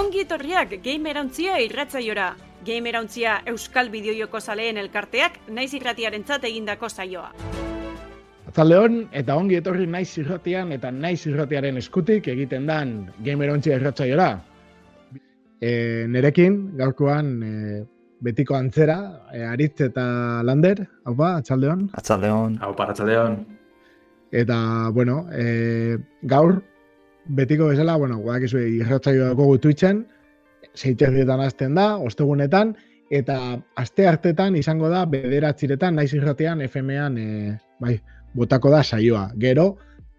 Ongi etorriak gamerauntzia irratzaiora. Gamerauntzia Euskal Bideojoko zaleen elkarteak naiz irratiarentzat egindako saioa. Atzaldeon, eta ongi etorri naiz irratian eta naiz irratiaren eskutik egiten dan gamerontzia irratzaiora. E, nerekin, gaurkoan, e, betiko antzera, e, Aritz eta Lander, haupa, atzaldeon. Atzaldeon. Haupa, atzaldeon. Eta, bueno, e, gaur, betiko bezala, bueno, guak izu irratzaioa dugu Twitchen, zeiterrietan azten da, ostegunetan, eta aste hartetan izango da bederatziretan, naiz irratean, FM-an, e, bai, botako da saioa. Gero,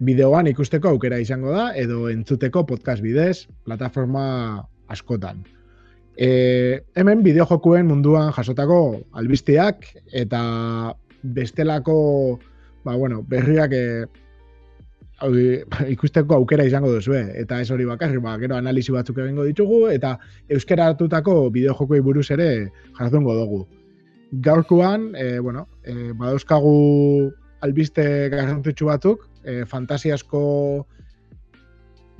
bideoan ikusteko aukera izango da, edo entzuteko podcast bidez, plataforma askotan. E, hemen bideojokuen munduan jasotako albisteak eta bestelako ba, bueno, berriak e, ikusteko aukera izango duzu, eta ez hori bakarri, ba, gero analizi batzuk egingo ditugu, eta euskera hartutako bideojokoi buruz ere jardungo dugu. Gaurkoan, e, bueno, e, badauzkagu albiste garrantzitsu batzuk, e, fantasiasko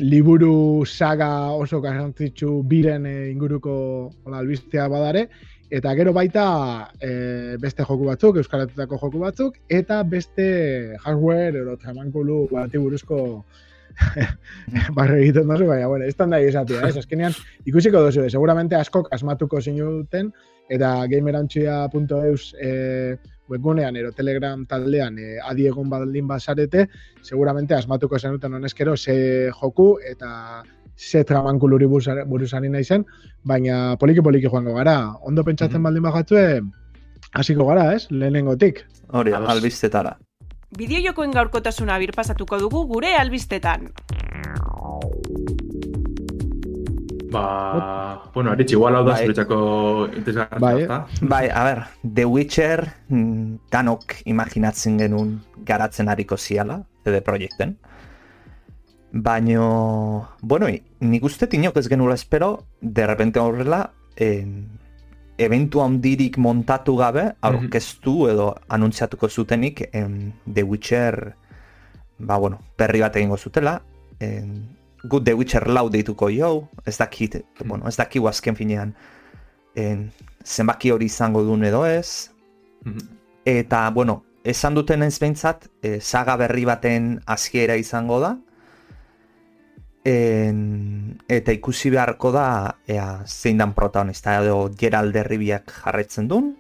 liburu saga oso garrantzitsu biren e, inguruko hola, albistea badare, eta gero baita e, beste joku batzuk, euskaratutako joku batzuk, eta beste hardware edo tramankulu bati buruzko barre egiten dozu, baina, bueno, ez da izatea, ez? Azkenean, ikusiko dozu, seguramente askok asmatuko zinuten, eta gamerantxia.eus e, webgunean ero Telegram taldean e, adi egon baldin basarete, seguramente asmatuko zenuten honezkero ze joku eta ze trabankuluri buruzari nahi zen, baina poliki-poliki joango gara. Ondo pentsatzen mm -hmm. baldin bajatzue, hasiko gara, ez? Lehenengotik. Hori, albistetara. Bideo jokoen gaurkotasuna birpasatuko dugu gure albistetan. Ba, bueno, aritz, igual hau da bai. zuretzako bai. bai, a ber, The Witcher mm, danok imaginatzen genuen garatzen hariko ziala, CD Projekten. Baina, bueno, nik uste tinok ez genula espero, de repente horrela, en, eventu handirik montatu gabe, mhm. aurkeztu edo anuntziatuko zutenik en, The Witcher, ba, bueno, perri bat egingo zutela, en, Good The Witcher lau deituko jo, ez dakit, mm. bueno, ez dakit azken finean en, zenbaki hori izango duen edo ez. Mm-hmm. Eta, bueno, esan duten ez behintzat, e, saga berri baten hasiera izango da. En, eta ikusi beharko da ea, zein dan protagonista edo Gerald derribiak jarraitzen duen.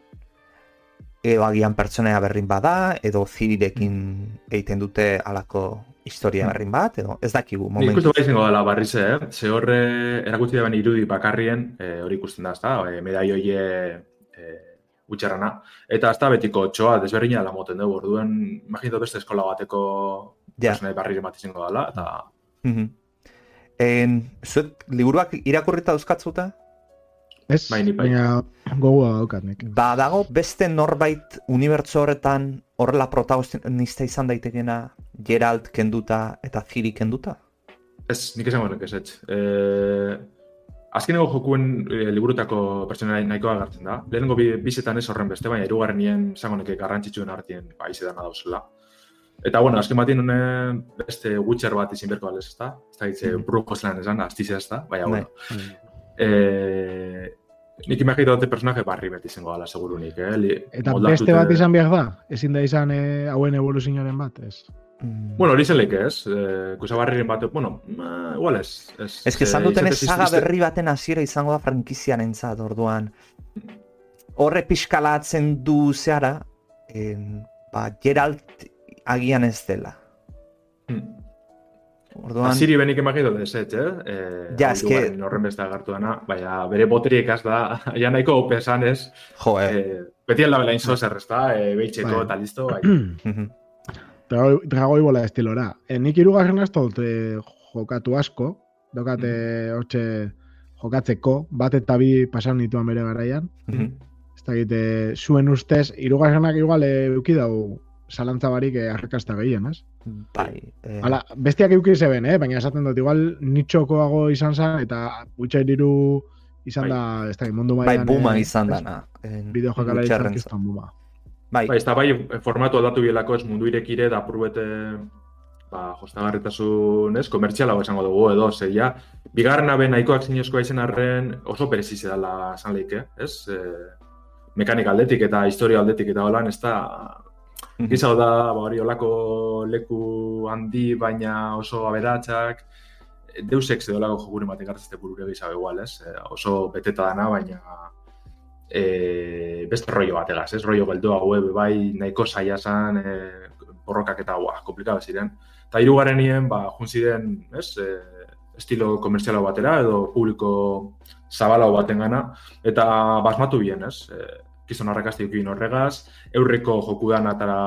Edo agian pertsonea berrin bada, edo zirirekin egiten dute alako historia berrin bat, edo ez dakigu momentu. Ikustu bai zengo dela barriz, eh? Ze horre erakutsi da irudi bakarrien, eh, hori ikusten da, ezta? Eh, medai hoie eh, gutxerrana. Eta ezta betiko txoa, desberdina dela moten dugu, orduan, imaginatu beste eskola bateko ja. personai barriren bat izango dela, eta... Mm -hmm. En, zuet, liburuak irakurrita euskatzuta? Ez, bai, baina gogoa daukat nik. Ba, dago beste norbait unibertso horretan horrela protagonista izan daitekena Geralt kenduta eta Ciri kenduta? Ez, nik esan horrek ez, ez. Eh, azkeneko jokuen e, liburutako pertsona nahikoa gartzen da. Lehenengo bi, bizetan ez horren beste, baina irugarren nien zango neke garrantzitsuen artien ba, izetan dauzela. Eta, bueno, azken batien honen beste Witcher bat izin berko ez da? Ez da, hitze, mm. brukos lan esan, aztizia ez da, baina, bueno. Mm. Eh, nik imagitu dute personaje barri beti izango gala, segurunik, eh? Li, Eta beste bat izan behar da? Ezin da izan eh, hauen evoluzioaren bat, ez? Mm. Bueno, hori zelik ez, eh, kusa barriren bat, bueno, ma, igual ez. Ez, ez que esan duten ez saga berri baten hasiera izango da frankizian entzat, orduan. Horre pixkalatzen du zehara, en, ba, Geralt agian ez dela. Hmm. Orduan... Asiri benik emakitu ez, ez, eh? eh ja, ez que... Horren beste agartu baina bere boteri ekaz da, ja nahiko opesan ez. Jo, eh. eh beti aldabela inzo zer, ez da, eh, behitzeko bai. eta listo, bai. Dragoi bola estilora. E, nik irugarren asto e, jokatu asko, dokate mm hortxe jokatzeko, bat eta bi pasan nituan bere garaian. Mm -hmm. Ez da gite, zuen ustez, irugarrenak igual euki dau salantza barik eh, arrakasta gehien, ez? Bai. Eh... Hala, bestiak euki zeben, eh? baina esaten dut, igual nitxokoago izan zen, eta utxe diru izan bai. da, ez da, mundu maian... Bai, buma izan dana. Bideo jokala izan buma. Bai. bai, ez da bai, formatu aldatu bielako ez mundu irekire da purbete ba, jostagarritasun, ez, komertziala esango dugu edo, zeia, bigarren abe nahikoak zinezkoa izan arren oso perezize dela esan lehike, ez? E, mekanik aldetik eta historia aldetik eta holan, ez da, mhm. gizau da, ba, hori olako leku handi, baina oso aberatsak, Deus Ex edo lago jokuren batek hartzete burure gizau egual, ez? E, oso beteta dana, baina e, beste rollo bat egaz, ez? Rollo geldua web, bai, nahiko saia zan, e, borrokak eta, buah, komplikaba ziren. Eta hirugarren nien, ba, juntziden, ez? E, estilo komerziala batera edo publiko zabala baten gana, eta basmatu bien, ez? E, kizon arrakazti dukin horregaz, eurreko jokudan atara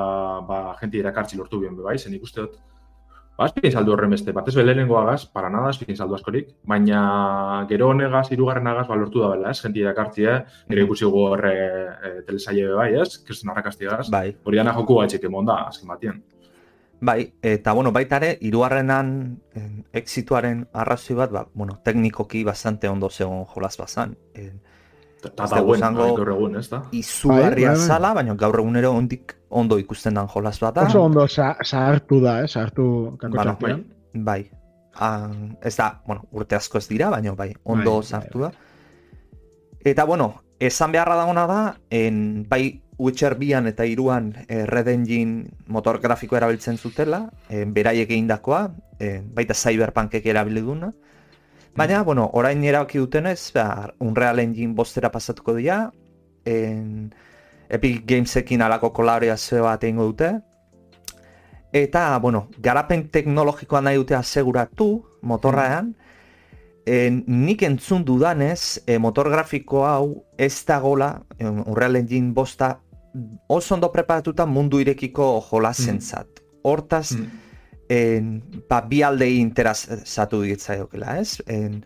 ba, jenti erakartzi lortu bien bai, zen ikusteot, ba, espin saldu horren beste, bat ez belenengo agaz, para nada, espin saldu askorik, baina gero honegaz, irugarren agaz, ba, lortu da bela, ez, jenti erakartzi, eh? gero ikusi gu horre e, telesaile bai, ez, kizon arrakazti agaz, bai. hori dana joku batxik emonda, azken batien. Bai, eta bueno, baita ere, iruarrenan exituaren arrazoi bat, ba, bueno, teknikoki bastante ondo zegoen jolaz bazan. Eta da guen, gaur egun, ez da? Izugarria bai, bai, bai. zala, baina gaur egunero ondik ondo ikusten dan jolaz bat da. Oso ondo zahartu da, eh? Zahartu kako bueno, bai, bai. Ah, ez da, bueno, urte asko ez dira, baina bai, ondo bai, zahartu bai, da. Eta, bueno, esan beharra dagoena da, en, bai, Witcher bian eta iruan e, Red Engine motor grafiko erabiltzen zutela, e, beraiek egindakoa, e, baita Cyberpunkek erabili duna. Baina, bueno, orain erabaki dutenez, ba, Unreal Engine bostera pasatuko dira, en, Epic Gamesekin alako kolaborazio bat egingo dute, eta, bueno, garapen teknologikoa nahi dute aseguratu motorraean, En, nik entzun dudanez, e, motor grafiko hau ez da gola, Unreal Engine bosta oso ondo preparatuta mundu irekiko jolazen zat. Mm. Hortaz, mm. En, ba, bi aldei interesatu ditza jokela, ez? En,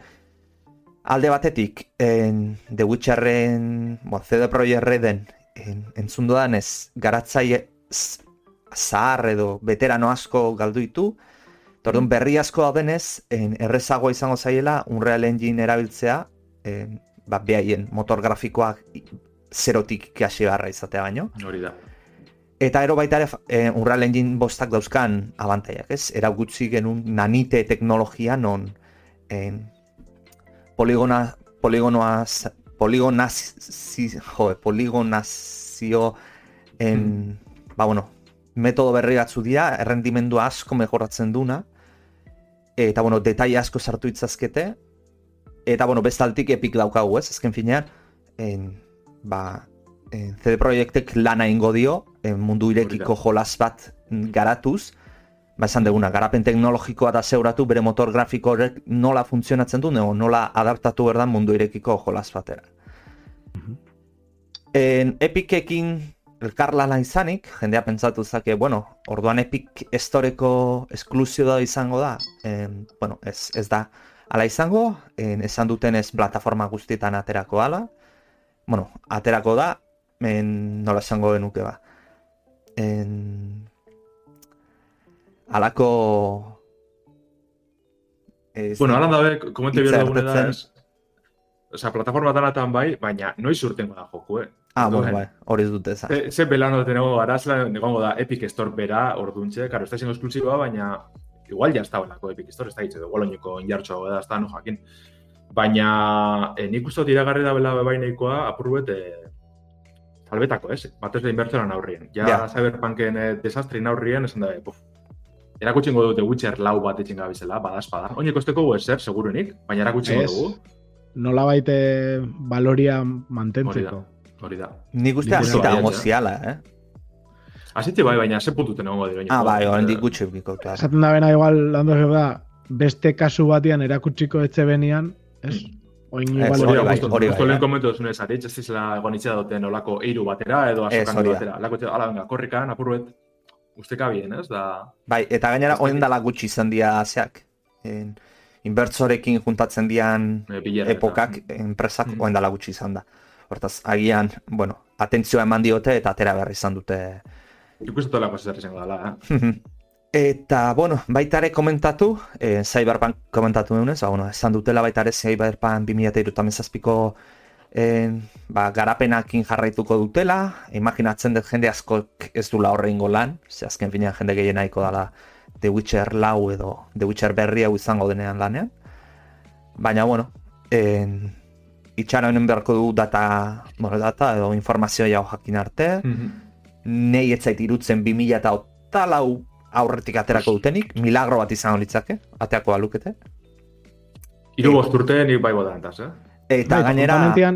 alde batetik, en, The Witcherren, bo, CD Projekt Reden, en, entzun dudan ez, garatzaile zahar edo veterano asko galdu ditu, Tordun berri asko da denez, en, errezagoa izango zaiela, Unreal Engine erabiltzea, en, ba, behaien motor grafikoak zerotik kasi barra izatea baino. Hori da. Eta ero baita ere e, Unreal Engine bostak dauzkan abantaiak, ez? Era gutxi genuen nanite teknologia non en, poligona, poligonoaz, poligonaz, jo, poligonazio en, hmm. ba, bueno, metodo berri batzu dira, errendimendu asko mejoratzen duna, eta, bueno, detai asko sartu itzazkete, eta, bueno, bestaltik epik daukagu, ez? Ezken finean, en, ba, e, CD Projektek lana ingo dio, mundu irekiko jolas bat garatuz, ba esan deguna, garapen teknologikoa da zeuratu bere motor grafiko horrek nola funtzionatzen du, nola adaptatu berdan mundu irekiko jolas batera. Mm en, Epikekin elkarlana izanik, jendea pentsatu zake, bueno, orduan Epic estoreko esklusio da izango da, en, bueno, ez, ez da, ala izango, en, esan duten ez plataforma guztietan aterako ala, bueno, aterako da, en, nola esango genuke ba. En... Alako... Ez, bueno, alan dabe, komente bierda gune da, es... O sea, plataforma talatan bai, baina noiz urtengo da joku, eh? Ah, bueno, bai, hori ez dute eza. Ze, ze belano tenego arazla, negongo da Epic Store bera, orduntxe, karo, ez da esklusiboa, baina igual ya estaba lako Epic Store, ez da hitz edo, goloñeko injartxo, da, ez da, no jakin. Baina e, nik uste tiragarri da bela bebaineikoa apurbet e, albetako, ez? Batez da inbertzoran aurrien. Ja, yeah. cyberpunken e, desastrin aurrien, esan da, puf, erakutsingo dute Witcher lau bat etxin gabizela, badazpada. Oine kosteko gu eser, segurunik, baina erakutsingo dugu. Nola baite baloria mantentzeko. Hori da. Nik uste azita emoziala, eh? Azite bai, baina ze puntu tenengo dira. Ah, bai, horren dik gutxe bikotu. Esaten da bena igual, lando da, beste kasu batian erakutsiko etxe benian, ez? Oin igual hori bai, hori bai. Lehen komentu duzun ez, ez zizela egonitza duten olako eiru batera edo asokan batera. Lako ala, venga, korrikan, apurruet, usteka bien, ez? Da... Bai, eta gainera, oin dala gutxi izan dia zeak. En, inbertsorekin juntatzen dian e, epokak, enpresak, mm. oin dala gutxi izan da. Hortaz, agian, bueno, atentzioa eman diote eta atera behar izan dute. Ikustu lako zer izango dela, eh? Eta, bueno, baitare komentatu, e, Cyberpunk komentatu duenez, ba, bueno, esan dutela baitare Cyberpunk 2008 zazpiko e, ba, garapenakin jarraituko dutela, imaginatzen dut jende asko ez dula horre ingo lan, ze azken finean jende gehien nahiko dala The Witcher lau edo The Witcher berri hau izango denean lanean. Baina, bueno, en, itxara honen beharko du data, bueno, data edo informazioa jau jakin arte. Mm -hmm. Nei etzait irutzen 2000 eta otalau aurretik aterako dutenik, milagro bat izan litzake, ateako alukete. Iru bost urte nik bai bodan eh? Eta bai, gainera...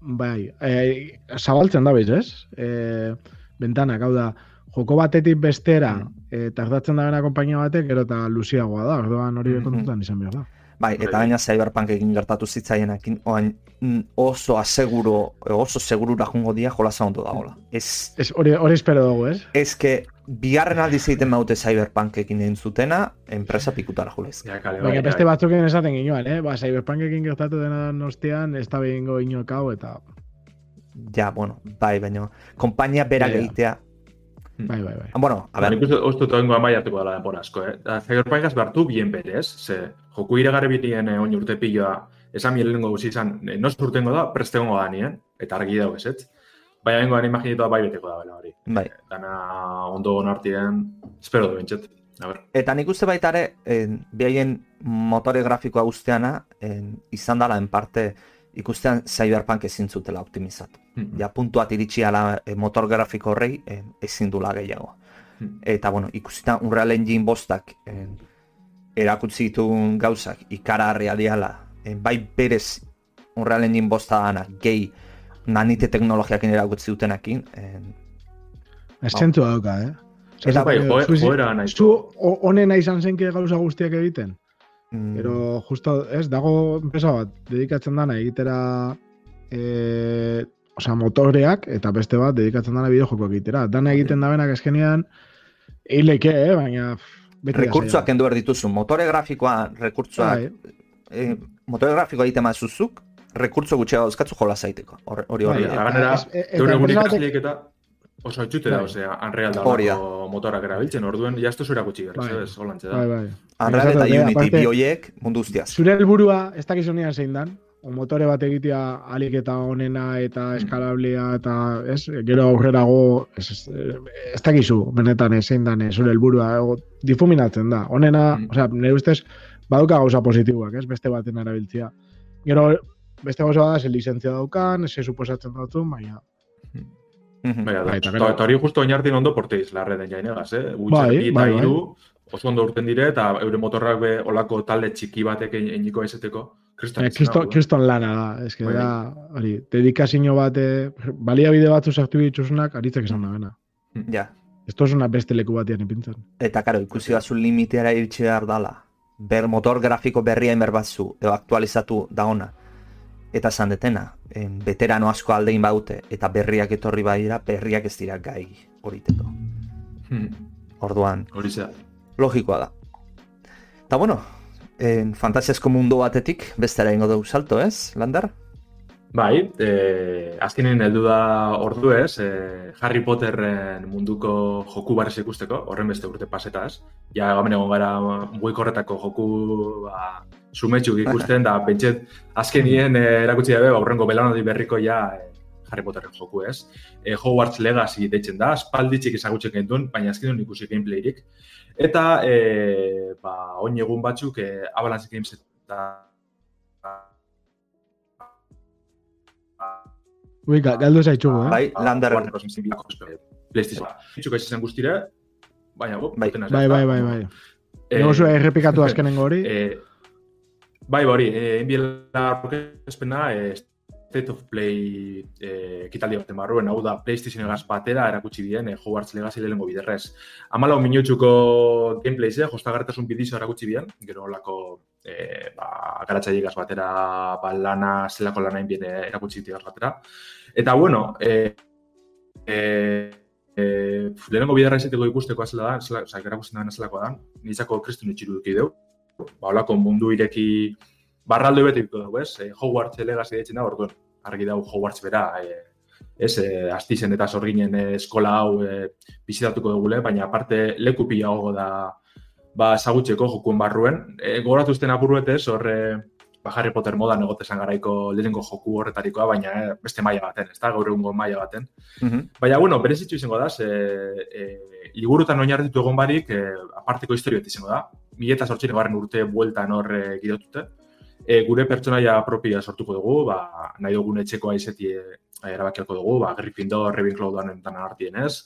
Bai, e, zabaltzen da bez, ez? E, bentana, gau da, joko batetik bestera, mm. e, tardatzen da gana kompainia batek, gero eta luziagoa da, orduan hori mm -hmm. izan behar da. Bai, eta gaina Cyberpunk egin gertatu zitzaienekin, oan mm, oso aseguro, oso segurura jungo dia jola ondo da, hola. Ez, ez hori, hori espero dugu, ez? Ez que, bigarren aldi zeiten maute Cyberpunk egin zutena, enpresa pikutara jolez. Ja, kale, bai, beste batzuk egin esaten ginoan, eh? Ba, Cyberpunk egin gertatu dena nostean, ez da behin go kau, eta... Ja, bueno, bai, baina, kompainia bera ja, gehitea, Bai, bai, bai. Bueno, a ver. Nik uste toengo amaiatuko dela denbora asko, eh? Da, Cyberpunkaz behartu bien berez, ze joku iragarri bitien eh, oin urte piloa, esan mi lehenengo guzi izan, eh, nos urtengo da, prestengo da nien, eta argi dago ez, ez? Baina bengo imaginetu da bai beteko da, bela hori. Bai. Dana ondo onartien, espero du bintxet. Eta nik uste baita ere, en, behaien motore grafikoa guztiana, en, izan dela en parte, ikustean Cyberpunk ezin zutela optimizatu. Mm Ja, puntuat iritsi ala e, motor grafiko horrei e, ezin dula gehiago. Mm Eta, bueno, ikustean Unreal Engine bostak e, erakutsi ditun gauzak ikara realiala, e, bai berez Unreal Engine bosta dana gehi nanite teknologiakin erakutsi dutenakin. E, Estentu dauka, eh? Eta bai, joera nahi. Zu honena izan zenke gauza guztiak egiten? Mm. Pero justo, ez, dago enpresa bat, dedikatzen dana egitera e, osea, motoreak, eta beste bat, dedikatzen dana bideo joko egitera. Dana egiten da benak eskenean, eileke, eh, baina... Rekurtzuak endu dituzu, motore grafikoa, bai. e, motore grafikoa egiten mazuzuk, rekurtzo gutxea dauzkatzu jola zaiteko. Hori hori. Bai, eta, eta, eta, eta, Oso etxute da, bai. osea, Unreal da lako motorak erabiltzen, orduen jaztu zura gutxi gara, bai. ez, holantze da. Bai, bai. Unreal eta Unity bioiek mundu ustiaz. Zure helburua ez dakizu nian zein dan, o motore bat egitea alik eta onena eta mm. eskalablea eta, ez, gero aurrerago, ez, ez, ez dakizu, benetan zein dan, zure helburua, difuminatzen da. Onena, mm. osea, nire ustez, baduka gauza positiboak, ez, beste baten erabiltzea. Gero, beste gauza da, ze licentzia daukan, ze suposatzen dut, baina, Bai, eta hori justo oinartin ondo porteiz, la reden jainegaz, eh? Bai, bai, bai, bai. oso ondo urten dire, eta eure motorrak be olako talde txiki batek eginiko ezeteko. Kriston, eh, kriston, lana da, ez que bai. da, hori, dedikazio bat, balia bide batzu sartu dituznak, aritzak esan da bena. Ja. Esto es una beste leku batian ipintzen. Eta, karo, ikusi bazu limiteara iritsi behar dala. Ber motor grafiko berria inber batzu, edo aktualizatu da ona eta esan detena, en, veterano asko aldein baute, eta berriak etorri badira, berriak ez dira gai horiteko. Hmm. Orduan, logikoa da. Eta bueno, en, fantasiasko mundu batetik, bestera ingo dugu salto, ez, Lander? Bai, eh, azkenen heldu da ordu ez, eh, Harry Potterren munduko joku barrez ikusteko, horren beste urte pasetaz. Ja, gamen egon gara buik horretako joku ba, sumetxuk ikusten, da, pentset, azkenien eh, erakutsi dabe, aurrengo belanodi berriko ja eh, Harry Potterren joku ez. Eh, Hogwarts Legacy deitzen da, espalditzik ezagutzen gentuen, baina azkenen ikusi gameplayrik. Eta, eh, ba, oin egun batzuk, eh, Avalanche Games eta Ui, galdu zaitxugu, eh? Bai, lander. PlayStation. Itxuka izan guztira, baina, bo, bai, bai, bai, bai, bai. Eh, Ego zua errepikatu azkenen gori. Eh, bai, bori, eh, enbiela espena, eh, State of Play eh, ekitaldi baten barruen, hau da PlayStation egaz batera erakutsi dien eh, Hogwarts Legacy lehenengo biderrez. Amala un minutxuko gameplays, eh, jostagartasun bidizo erakutsi bien, gero lako eh, ba, garatza batera ba, lana, zelako lana inbien eh, erakutsi digaz batera. Eta bueno, eh, eh, eh, lehenengo biderra izateko ikusteko azela da, zela, oza, erakusten da nintzako kristun itxiru duki deu, ba, olako mundu ireki barraldo betiko dugu, ez? E, Hogwarts Legacy deitzen da, orduan, argi dago Hogwarts bera, e, ez, e, astizen eta zorginen eskola hau e, bizitatuko dugule, baina aparte leku pila da ba, ezagutzeko jokuen barruen. E, Goratu zuten ez, horre, ba, Harry Potter moda negotezan garaiko lehenengo joku horretarikoa, baina e, beste maila baten, ez da, gaur egungo maila baten. Mm Baina, bueno, berezitzu izango da, ze, e, liburutan oinarritu egon barik, e, aparteko historio izango da. Mileta sortxine garen urte bueltan horre gidotute e, gure pertsonaia propia sortuko dugu, ba, nahi dugun etxeko aizeti e, erabakiako dugu, ba, Gryffindor, Ravenclaw dan artien, ez?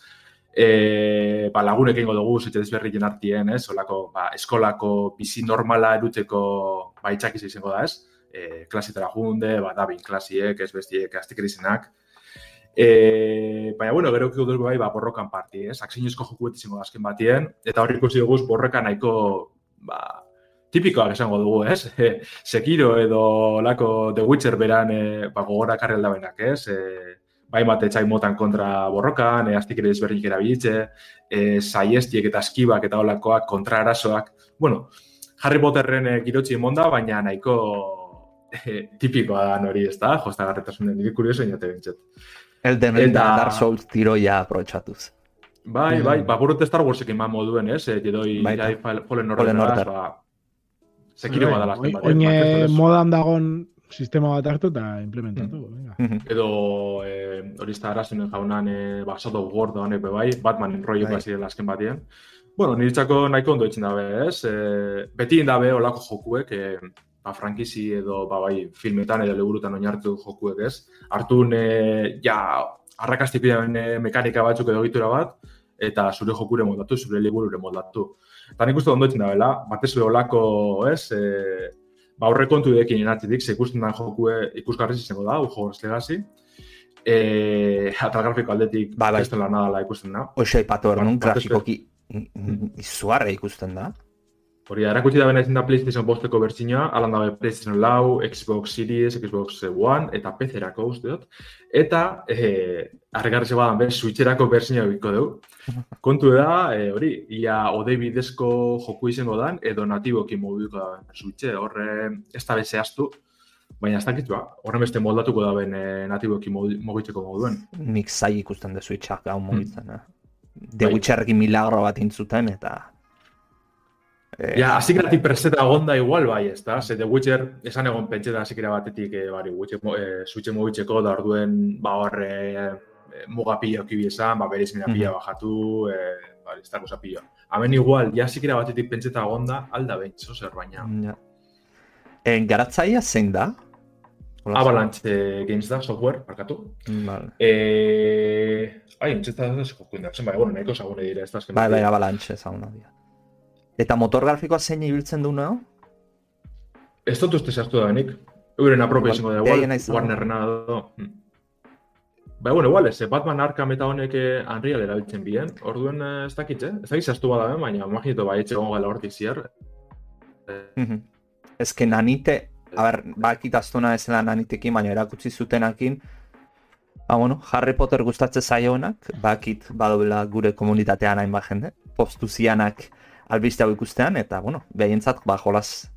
E, ba, lagunek egingo dugu, zite desberrien artien, ez? Olako, ba, eskolako bizi normala eruteko ba, itxakiz izango da, ez? E, klasetara junde, ba, dabin klasiek, ez bestiek, aztik erizenak. E, baina, bueno, gero kiko dugu bai, ba, borrokan parti, ez? Aksinezko jokuet izango da azken batien, eta hori ikusi dugu borroka nahiko, ba, tipikoak esango dugu, ez? E, Sekiro edo lako The Witcher beran e, ba, gogora karri aldabenak, ez? E, bai mate txai motan kontra borrokan, e, aztik ere ezberrik erabilitze, e, saiestiek eta eskibak eta olakoak kontra arazoak. Bueno, Harry Potterren e, girotzi emonda, baina nahiko e, tipikoa da nori, ez da? Josta garretasunen, nire kurioso inate bintzet. Elden Ring eta Dark Souls tiroia aprobetsatuz. Bai, bai, ba, burrute Star Warsek eman moduen, ez? E, jedoi, bai, Fallen Order, ba, Sekiro bai, badala. Oine modan dagon sistema bat hartu eta implementatu. Mm. Edo eh, hori ez da arazunen jaunan eh, ba, Shadow Gordo honek bai, Batman enroio bai. dela azken batien. Bueno, niretzako nahiko ondo itxen dabe, ez? E, beti indabe olako jokuek, e, ba, frankizi edo ba, bai, filmetan edo leburutan oinartu jokuek, ez? Artun, e, ja, arrakastik mekanika batzuk edo gitura bat, eta zure jokure moldatu, zure liburure moldatu. Eta nik uste ondo etzen da, bela, batez olako, ez, e, ba, horre kontu dekin inatzitik, ze ikusten da jokue ikusgarriz izango da, ujo legasi. E, atal grafiko aldetik, ba, ba. ez dela nada ikusten da. Oixo, ipatu hor, nun grafikoki izuarra ikusten da. Hori, erakutsi da bena da PlayStation bosteko bertsinoa, alan dabe PlayStation Lau, Xbox Series, Xbox One, eta PC-erako uste dut. Eta, eh, arregarri badan, ber, Switch-erako bertsinoa biko dugu. Kontu da, eh, hori, ia ode bidezko joku izango dan, edo natiboki moduko da Switch, horre ez da bezehaztu, baina ez dakit, ba, horren beste moldatuko da ben eh, natiboki mogitzeko moduen. Nik zai ikusten de Switch-ak gau mogitzen, hmm. eh? De bai. Milagro bat intzuten, eta Eh, ja, así que preseta gonda igual bai, ez da? Ze The Witcher esan egon pentseta así que batetik eh, bari, Witcher eh, Switch mobitzeko da orduen ba hor eh, mugapilla ki esan, ba beres mina pilla bajatu, eh, bari, esta cosa pilla. Hemen igual, ja que batetik pentseta gonda alda behin, zo zer baina. Ja. En garatzaia zein da? Avalanche eh, Games da software, markatu. Vale. Eh, ai, entzeta da jokuin da. Zen bai, bueno, nahiko sagune dire, ez da Bai, bai, Avalanche zauna dira. Eta motor grafikoa zein ibiltzen du nago? Ez dut uste zehaztu da benik. Euren apropia izango da, igual, Warnerrena da. Hmm. Ba, bueno, igual, ez, Batman Arkham eta honek eh, Unreal erabiltzen bien. Orduen eh, ez dakit, eh? Ez dakit zehaztu bada, baina imaginatu bai etxe gongo gala hortik ziar. Ez que nanite, a ber, bakit aztuna ez nanitekin, baina erakutsi zutenakin, Ba, bueno, Harry Potter gustatze zaionak, bakit badobela gure komunitatean hainbat jende, postu zianak albiste hau ikustean, eta, bueno, behientzat, ba, jolas,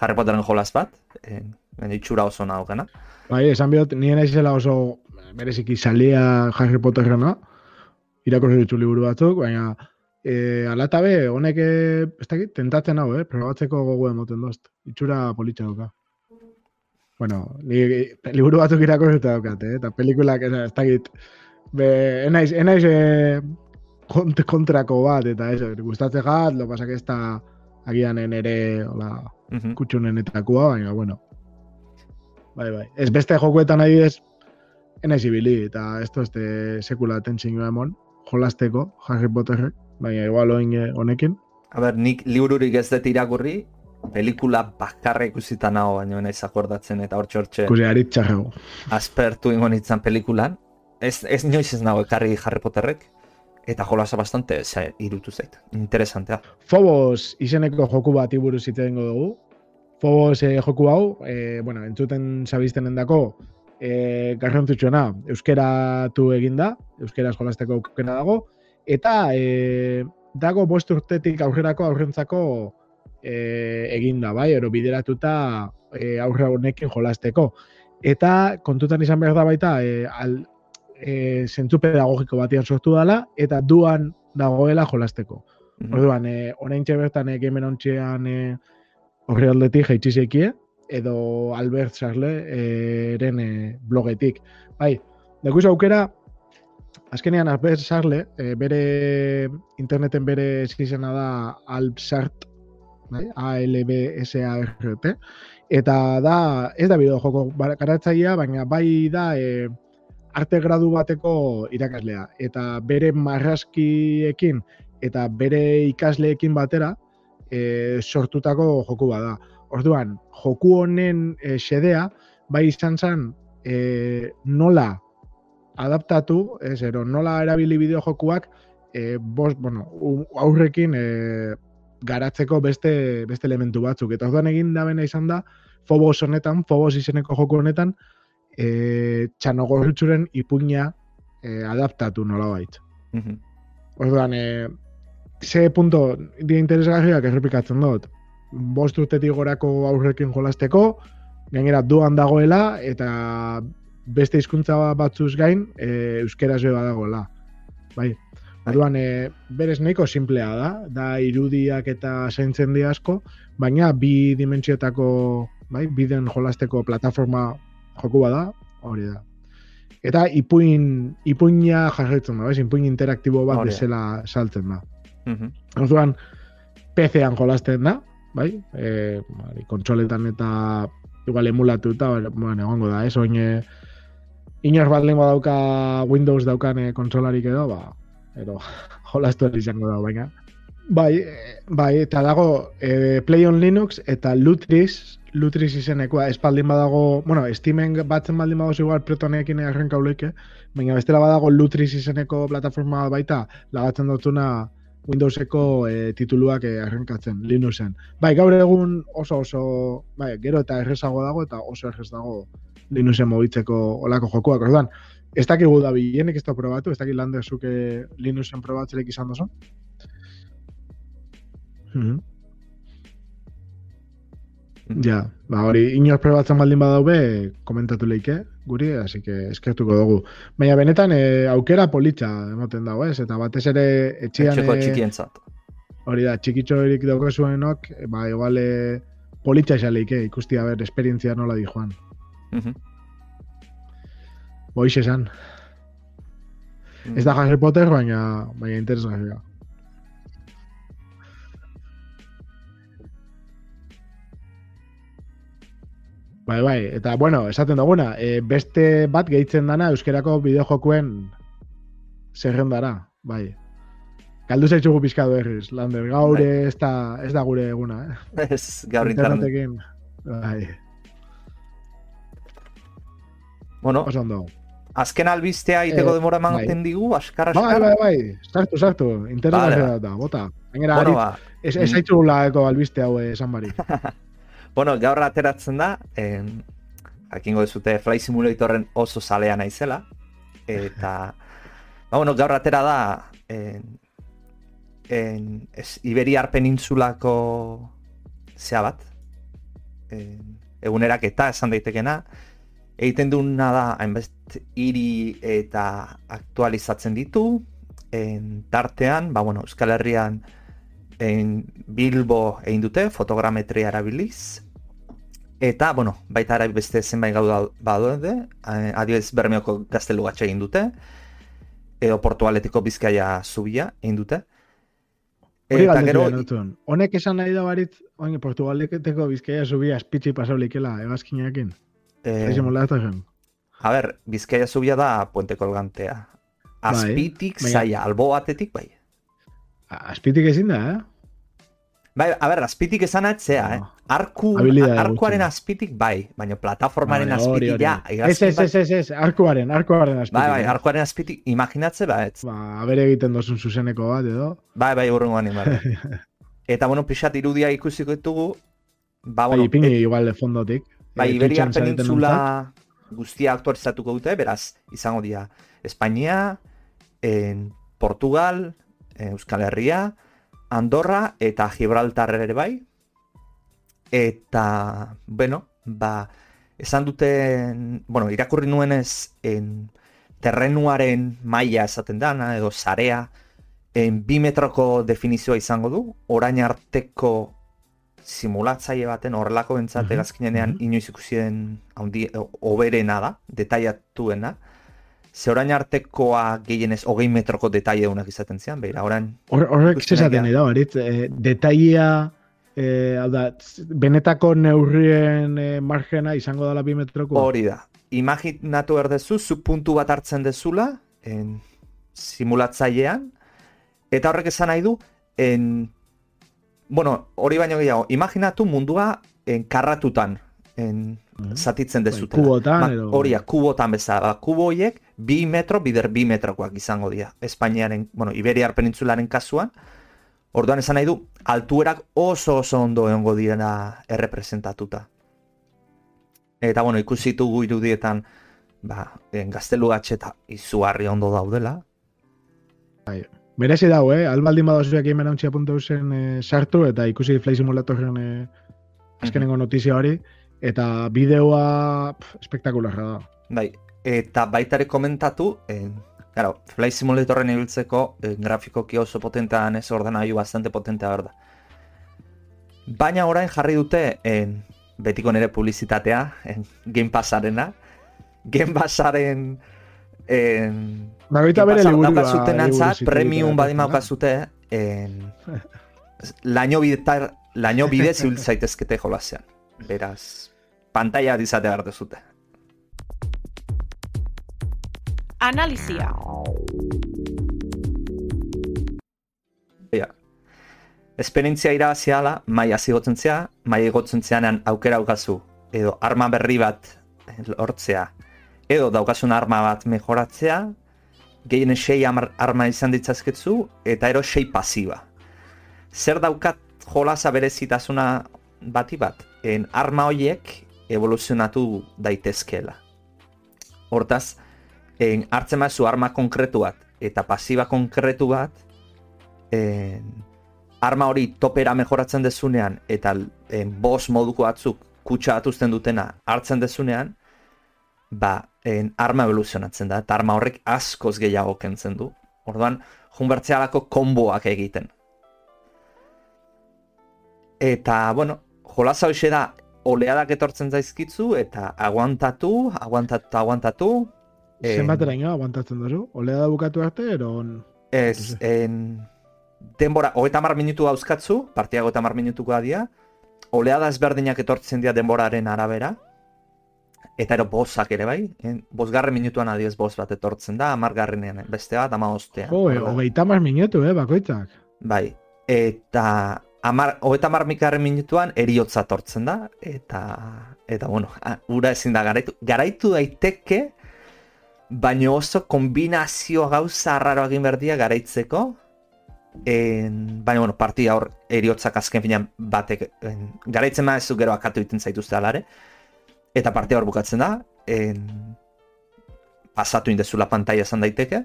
Harry Potteren jolas bat, e, itxura oso naukena. Bai, esan bihot, nien aizela oso bereziki salia Harry Potterrena, irakurri ditu liburu batzuk, baina e, alatabe, honek, eh, ez dakit, tentatzen hau, eh? probatzeko gogu emoten dozt. Itxura politxe duka. Bueno, ni, liburu batzuk irakurri daukat, eh? eta pelikulak, ez dakit, be, enaiz, enaiz, eh, kont kontrako bat, eta eso, gustatzen gat, lo pasak ez da agianen ere, hola, uh -huh. kutsunen baina, bueno. Bai, bai. Ez beste jokuetan nahi ez, enaiz ibili, eta ez este sekula tensin emon, jolasteko, Harry Potterrek, baina igual oin eh, honekin. A ber, nik libururik ez dut irakurri, pelikula bakarra ikusita nago, baina naiz akordatzen eta hor txortxe. Kusi, aritxarrago. Aspertu ingo nintzen pelikulan. Ez, ez nioiz ez nago ekarri Harry Potterrek, eta jolasa bastante ze, irutu zait. Interesantea. Fobos izeneko joku bat iburu zitzen dugu. Fobos eh, joku hau, eh, bueno, entzuten zabizten endako, eh, garrantzutsuena, euskera tu eginda, euskera eskolasteko aukena dago, eta eh, dago bost urtetik aurrerako aurrentzako eh, eginda, bai, ero bideratuta eh, aurre honekin jolasteko. Eta kontutan izan behar da baita, eh, al, e, zentzu pedagogiko batian sortu dela, eta duan dagoela jolasteko. Mm Orduan, e, orain bertan e, gamer ontxean e, horri aldetik jaitsi edo Albert Sarle e, eren e, blogetik. Bai, dekuz aukera, azkenean Albert Sarle, e, bere interneten bere eskizena da Albsart, bai? A-L-B-S-A-R-T, Eta da, ez da bideo joko garatzaia, baina bai da e, arte gradu bateko irakaslea. Eta bere marraskiekin eta bere ikasleekin batera e, sortutako joku bada. Orduan, joku honen e, xedea, bai izan zen e, nola adaptatu, ez ero, nola erabili bideo jokuak, e, bost, bueno, aurrekin e, garatzeko beste beste elementu batzuk. Eta orduan egin da bena izan da, Fobos honetan, Fobos izeneko joku honetan, e, txanogorritzuren ipuña e, adaptatu nola baitz. Mm Orduan, e, ze punto di interesgarriak errepikatzen dut. Bost urtetik gorako aurrekin jolasteko, gainera duan dagoela, eta beste hizkuntza batzuz gain, e, euskeraz beba dagoela. Bai, Orduan, e, berez nahiko simplea da, da irudiak eta zaintzen di asko, baina bi dimentsiotako, bai, biden jolasteko plataforma joku bada, hori da. Eta ipuin, ipuina jarraitzen da, bai, ipuin interaktibo bat bezala saltzen da. Mm Orduan, PC-an jolasten da, bai, e, bai, kontsoletan eta igual emulatu eta, bueno, egongo da, ez, oin, Inor bat lehen dauka Windows daukan e, kontsolarik edo, ba, edo jolastu izango da, baina. Bai, bai, eta dago e, Play on Linux eta Lutris, Lutris izenekoa, espaldin badago, bueno, Steamen batzen baldin badago igual protoneekin errenka uleike, baina bestela badago Lutris izeneko plataforma baita, lagatzen dutuna Windowseko e, tituluak e, errenkatzen, Linuxen. Bai, gaur egun oso oso, bai, gero eta errezago dago eta oso errez dago Linuxen mobitzeko olako jokuak, orduan, ez dakigu da bilenik ez da probatu, ez dakik lander zuke Linuxen probatzelek izan dozu. Mm -hmm. Ja, ba hori, inor probatzen baldin badaube, komentatu leike, guri, así que eskertuko dugu. Baina benetan, e, aukera politxa emoten dago, ez? Eta batez ere etxian... Etxeko e, txikientzat. Hori da, txikitxo erik dauko zuenok, ba, igual, e, politxa esaleike, ikusti, a ber, esperientzia nola di joan. Mm Boiz esan. Mm. Ez da Harry Potter, baina, baina interesgarria. Bai, bai, eta bueno, esaten duguna, e, beste bat gehitzen dana euskerako bideojokuen zerrendara, bai. Galdu zaitzugu pizkadu erriz, Lander, gaur bai. ez, da, ez da gure eguna, eh? Ez, gaur internetekin. Bai. Bueno, Pasando azken albistea iteko eh, demora emangoten bai. digu, askar, askar. Bai, bai, bai, sartu, sartu, internet vale, da, bota. Gainera, bueno, ba. ez, ez eko albiste hau esan bari. bueno, gaur ateratzen da, en, hakingo dezute Fly Simulatorren oso zalea naizela, eta, ba, bueno, gaur atera da, en, en, es, Iberiar peninsulako zea bat, en, egunerak eta esan daitekena, egiten duna da hainbest hiri eta aktualizatzen ditu en tartean, ba bueno, Euskal Herrian en Bilbo egin dute fotogrametria erabiliz eta bueno, baita ere beste zenbait gauda badaude, eh, adibidez Bermeoko gaztelu batxe egin dute edo Portugaletiko Bizkaia zubia egin dute. Eta gero honek esan nahi da barit, oin Portugaletiko Bizkaia zubia espitzi pasaulikela egazkinekin. Eh, a ver, Bizkaia zubia da puente colgantea. Bai, Azpitik bai, zaia, albo batetik bai. Azpitik ezin da, eh? Bai, a ver, azpitik esan atzea, eh? Arku, arkuaren azpitik bai, baina plataformaren azpitik ja. Ez, ez, ez, ez, ez, arkuaren, arkuaren azpitik. Bai, bai, eh. arkuaren azpitik, imaginatze ba, ez. Ba, abere egiten dozun zuzeneko bat, edo? Bai, bai, urrungoan bai. Eta, bueno, pixat irudia ikusiko ditugu. Ba, bai, bueno, bai, ipini e... igual de fondotik. Bai, Iberiar penintzula guztia aktualizatuko dute, beraz, izango dira Espainia, en Portugal, en Euskal Herria, Andorra eta Gibraltar ere bai. Eta, bueno, ba, esan duten, bueno, irakurri nuenez, en terrenuaren maila esaten dana, edo zarea, en bi metroko definizioa izango du, orain arteko simulatzaile baten horrelako bentsat mm -hmm. inoiz ikusi den handi oberena da, detaiatuena. Ze orain artekoa gehienez hogei metroko detaile unak izaten zian, behira, orain... Horrek zezaten da, barit, e, detailea E, hau da, benetako neurrien e, margena izango dela bi metroko? Hori da. Imaginatu erdezu, zu puntu bat hartzen dezula, en, simulatzailean, eta horrek esan nahi du, en, bueno, hori baino gehiago, imaginatu mundua en, karratutan, en, mm. zatitzen dezutela. Kubotan, edo... Horia, kubotan bezala. Ba, kubo horiek, bi metro, bider bi metrokoak izango dira. Espainiaren, bueno, Iberiar penintzularen kasuan, Orduan esan nahi du, altuerak oso oso ondo egongo direna errepresentatuta. Eta bueno, ikusi dugu irudietan, ba, gaztelu eta izugarri ondo daudela. Bai, merezi dau, eh? Albaldin badazuak imenauntxia.eusen eh, sartu eta ikusi Fly Simulatorren eh, azkenengo notizia hori. Eta bideoa pff, espektakularra da. Bai, eta baitare komentatu, eh, Claro, Flight Simulatorren ibiltzeko eh, grafikoki oso potentean ez ordenailu bastante potentea berda. Baina orain jarri dute en, betiko nere publizitatea, en, Game Passarena. Game Passaren... En, Bagoita bere liburua. premium badi maukazute, en, laino bidetar, laino bide zibil zaitezkete jolasean. Beraz, pantalla dizate behar zute. Analizia. Ja. Esperientzia irabaziala, mai azigotzen zea, mai egotzen zeanean aukera aukazu, edo arma berri bat lortzea, edo daukasun arma bat mejoratzea, gehien sei arma izan ditzazketzu, eta ero sei pasiba. Zer daukat jolaza berezitasuna bati bat? En arma horiek evoluzionatu daitezkeela. Hortaz, en, hartzen mazu arma konkretu bat eta pasiba konkretu bat en, arma hori topera mejoratzen dezunean eta en, bos moduko batzuk kutsa atuzten dutena hartzen dezunean ba, en, arma evoluzionatzen da eta arma horrek askoz gehiago kentzen du. Orduan, junbertzealako konboak egiten. Eta, bueno, jolaza hoxe da oleadak etortzen zaizkitzu eta aguantatu, aguantatu, aguantatu, Eh, Zenbat eraino aguantatzen duzu? Olea da bukatu arte, ero... Ez, en... Denbora, hogeita mar minutu hauzkatzu, partia hogeita mar minutuko adia, olea da ezberdinak etortzen dira denboraren arabera, eta ero bozak ere bai, en, bosgarren minutuan adiez boz bat etortzen da, amargarrenean beste bat, ama ostea. Jo, oh, hogeita mar minutu, eh, bakoitzak. Bai, eta amar, hogeita mar minutuan eriotza etortzen da, eta, eta bueno, ura ezin da garaitu. Garaitu daiteke, baina oso kombinazio gauza arraro egin berdia garaitzeko. En, baina, bueno, partia hor eriotzak azken finean batek en, garaitzen ma ez gero akatu egiten zaituzte alare. Eta partia hor bukatzen da. En, pasatu indezula pantalla esan daiteke.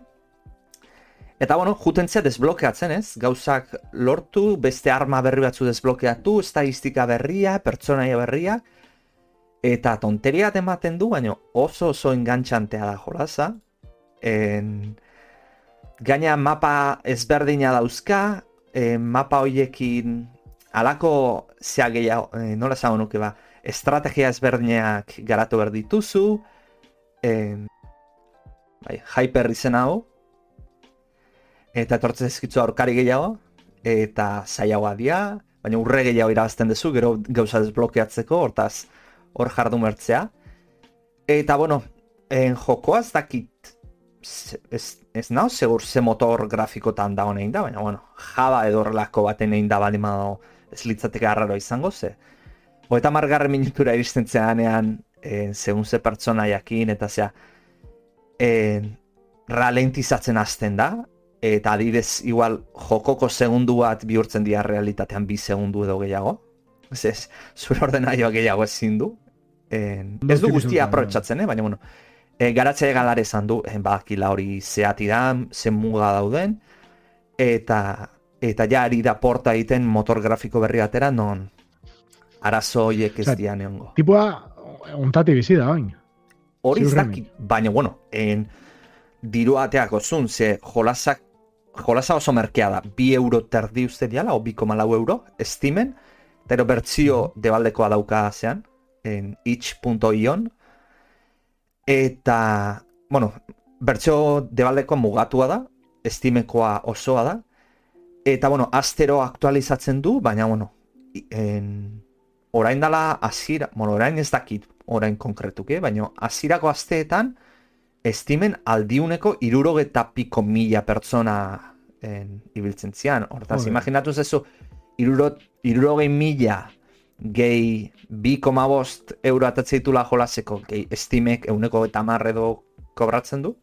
Eta, bueno, jutentzia desblokeatzen ez, gauzak lortu, beste arma berri batzu desblokeatu, estadistika berria, pertsonaia berria, Eta tonteria ematen du, baina oso oso engantxantea da jolaza. En... Gaina mapa ezberdina dauzka, en, mapa hoiekin alako zea gehiago, e, nola zago nuke ba, estrategia ezberdinak garatu behar dituzu, en, bai, hyper izen hau, eta etortzen ezkitzu aurkari gehiago, eta zaiagoa dia, baina urre gehiago irabazten duzu, gero gauza desblokeatzeko, hortaz, hor jardu mertzea. Eta, bueno, en jokoaz dakit, ez, ez nao, segur ze motor grafikotan da honein da, baina, bueno, jaba edo horrelako baten egin da bali mado ez litzateke arraro izango ze. Oeta margarren minutura iristen zeanean, en, segun ze pertsona jakin, eta zea, en, ralentizatzen hasten da, eta adidez, igual, jokoko segundu bat bihurtzen dira realitatean bi segundu edo gehiago. Ez ez, zure ordenaioa gehiago ezin du, en, ez du guztia aprotxatzen, eh? baina bueno, e, garatzea galare esan du, en, bakila hori zehati da, zen muga dauden, eta eta ja ari da porta egiten motor grafiko berri atera, non arazo horiek ez dian egongo. Tipua, ontati bizi da, bain. Hori ez baina bueno, en, diru ateako zun, ze jolasak jolasa oso merkea da, bi euro terdi uste diala, o bi euro, estimen, pero bertzio debaldekoa dauka zean, en itch.ion eta, bueno, bertso debaldekoa mugatua da, estimekoa osoa da, eta, bueno, astero aktualizatzen du, baina, bueno, en, orain dala azira, bueno, orain ez dakit orain konkretuke, baina azirako asteetan estimen aldiuneko irurogeta piko mila pertsona en, ibiltzen zian. Hortaz, okay. imaginatu zezu, irurogei mila gehi bi koma bost euro atatzeitula jolaseko gehi estimek euneko eta marredo kobratzen du.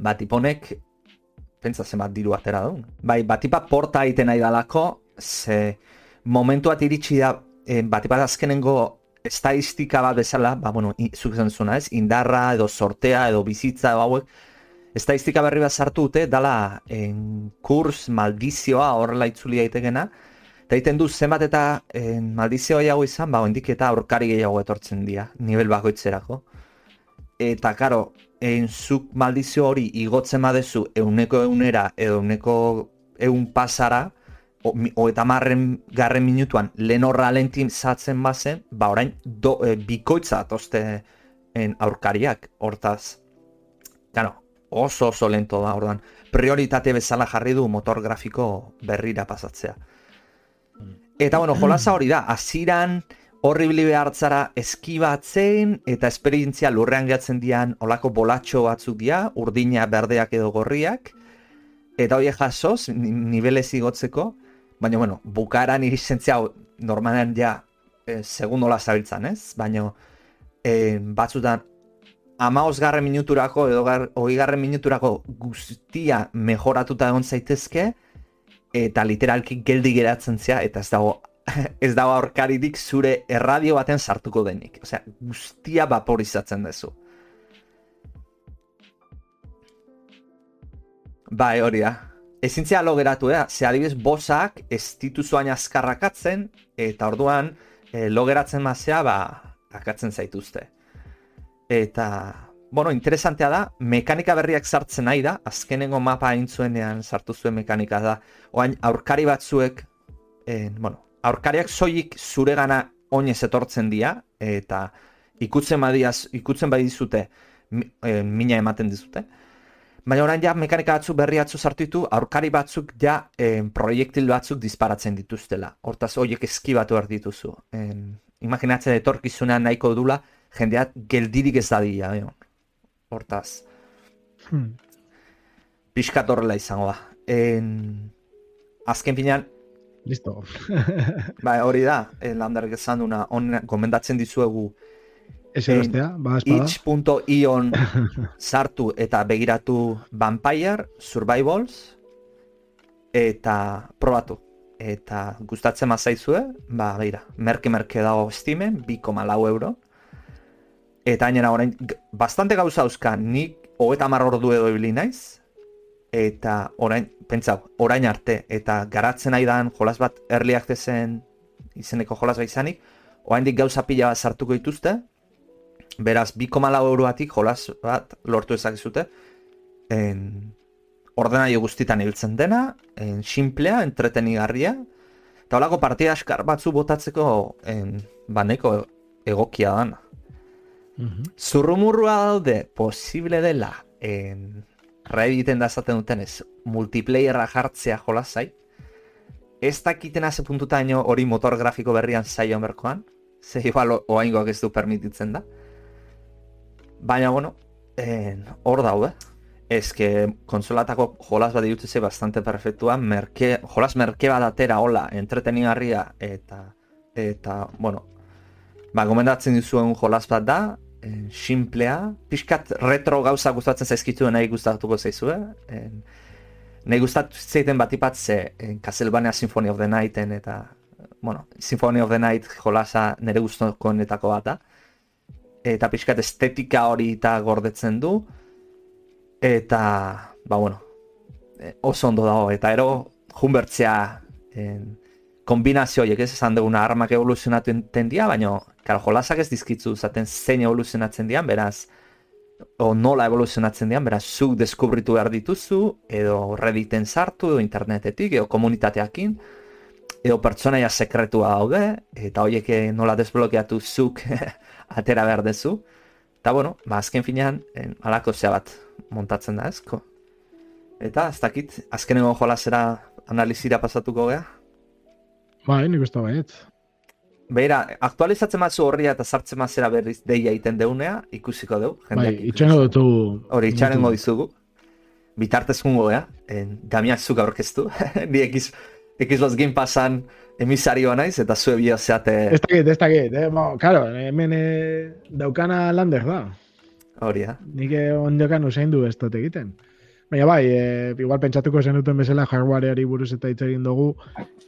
Batiponek, pentsa zenbat diru atera du. Bai, batipa porta egiten nahi dalako, ze momentuat iritsi da, eh, batipat azkenengo estadistika bat bezala, ba, bueno, zuk zuna ez, indarra edo sortea edo bizitza edo hauek, estadistika berri bat sartu dute, dala en, kurs maldizioa horrela itzuli daitekena, eta egiten du zenbat eta en, maldizioa jago izan, ba, hendik eta aurkari gehiago etortzen dira, nivel bakoitzerako. Eta, karo, en, zuk maldizio hori igotzen badezu euneko eunera edo euneko eun pasara, o, eta marren garren minutuan lehen horra zatzen bazen, ba orain do, e, bikoitza atozte en aurkariak, hortaz. Gano, oso oso lento da, ordan. Prioritate bezala jarri du motor grafiko berrira pasatzea. Eta bueno, jolasa hori da, aziran horribili behartzara eskibatzen eta esperientzia lurrean gehatzen dian olako bolatxo batzuk dia, urdina berdeak edo gorriak, eta hori jasoz, nivelez igotzeko, Baina, bueno, bukaran iristentzia normalen ja e, segundola zabiltzan, ez? Baina, e, batzutan, ama osgarren minuturako edo gar, garren minuturako guztia mejoratuta egon zaitezke, eta literalki geldi geratzen zea, eta ez dago, ez dago aurkaridik zure erradio baten sartuko denik. Osea, guztia vaporizatzen dezu. Bai, hori da ezintzia lo geratu, eh? Ze adibidez, bosak ez dituzuain azkarrakatzen, eta orduan, e, lo geratzen mazea, ba, akatzen zaituzte. Eta, bueno, interesantea da, mekanika berriak sartzen nahi da, azkenengo mapa aintzuenean sartu zuen mekanika da, oain, aurkari batzuek, e, bueno, aurkariak soilik zure gana oinez etortzen dira, eta ikutzen badiaz, ikutzen badizute, e, mina ematen dizute, Baina orain ja mekanika batzuk berri batzuk sartu ditu, aurkari batzuk ja eh, proiektil batzuk disparatzen dituztela. Hortaz, horiek eskibatu behar dituzu. Eh, imaginatzen etorkizunean nahiko dula, jendeat geldirik ez dadia. Hortaz. Hmm. Piskat horrela izango da. En... Azken finean... Listo. bai, hori da, eh, landarek esan duna, gomendatzen dizuegu, Ez erostea, ba, Itch.ion sartu eta begiratu Vampire Survivals eta probatu. Eta gustatzen mazaizue, ba, beira, merke-merke dago estimen, 2,4 euro. Eta hainera orain, bastante gauza euska, nik hogeta ordu edo ibili naiz, eta orain, pentsau, orain arte, eta garatzen aidan jolas bat erliak dezen izeneko jolas bat izanik, orain gauza pila bat sartuko dituzte, Beraz, 2,4 euroatik jolas bat lortu ezakezute. En, ordenaio guztitan hiltzen dena, en, simplea, entretenigarria. Eta holako partida askar batzu botatzeko en, baneko egokia dana. Zurrumurrua daude, posible dela, en, Redditen da esaten duten ez, multiplayerra jartzea jolasai. Ez dakiten haze puntuta hori motor grafiko berrian zaio berkoan. Ze igual oaingoak ez du permititzen da. Baina, bueno, hor daude. Ez que konsolatako jolas bat ditutze bastante perfektua, merke, jolas merke bat atera hola, entretenigarria eta, eta, bueno, ba, gomendatzen dizuen jolas bat da, en, simplea, pixkat retro gauza gustatzen zaizkitu nahi gustatuko zaizue, en, nahi gustatu zeiten bat ipatze, Castlevania Symphony of the Nighten eta, bueno, Symphony of the Night jolasa nire guztokonetako bat da, eta pixkat estetika hori eta gordetzen du. Eta ba bueno oso ondo dago. Eta ero junbertzea en, kombinazio horiek ez esan duguna armak evoluzionatu enten dia, baina karo, jolasak ez dizkitzu zaten zein evoluzionatzen dian, beraz o nola evoluzionatzen dian, beraz zuk deskubritu behar dituzu, edo redditen sartu, edo internetetik, edo komunitateakin, edo pertsonaia sekretua daude, eta horiek nola desblokeatu zuk atera behar dezu. Eta, bueno, ba, azken finean, en, alako zea bat montatzen da, ezko. Eta, ez dakit, azkenengo jolazera analizira pasatuko gea? Bai, nik uste baiet. Beira, aktualizatzen mazu horria eta sartzen mazera berriz deia iten deunea, ikusiko deu. Bai, itxango dutu. Hori, itxango dizugu. Bitartez jungo, ea. En, Damian zuk aurkeztu. Ni ekiz, ekiz los game pasan emisarioa naiz, eta zue bio zeate... Ez dakit, ez dakit. Eh? Bo, karo, hemen eh, daukana lander da. Hori, eh? Nik ondiokan usain du ez dut egiten. Baina bai, e, igual pentsatuko zen duten bezala hardwareari buruz eta hitz egin dugu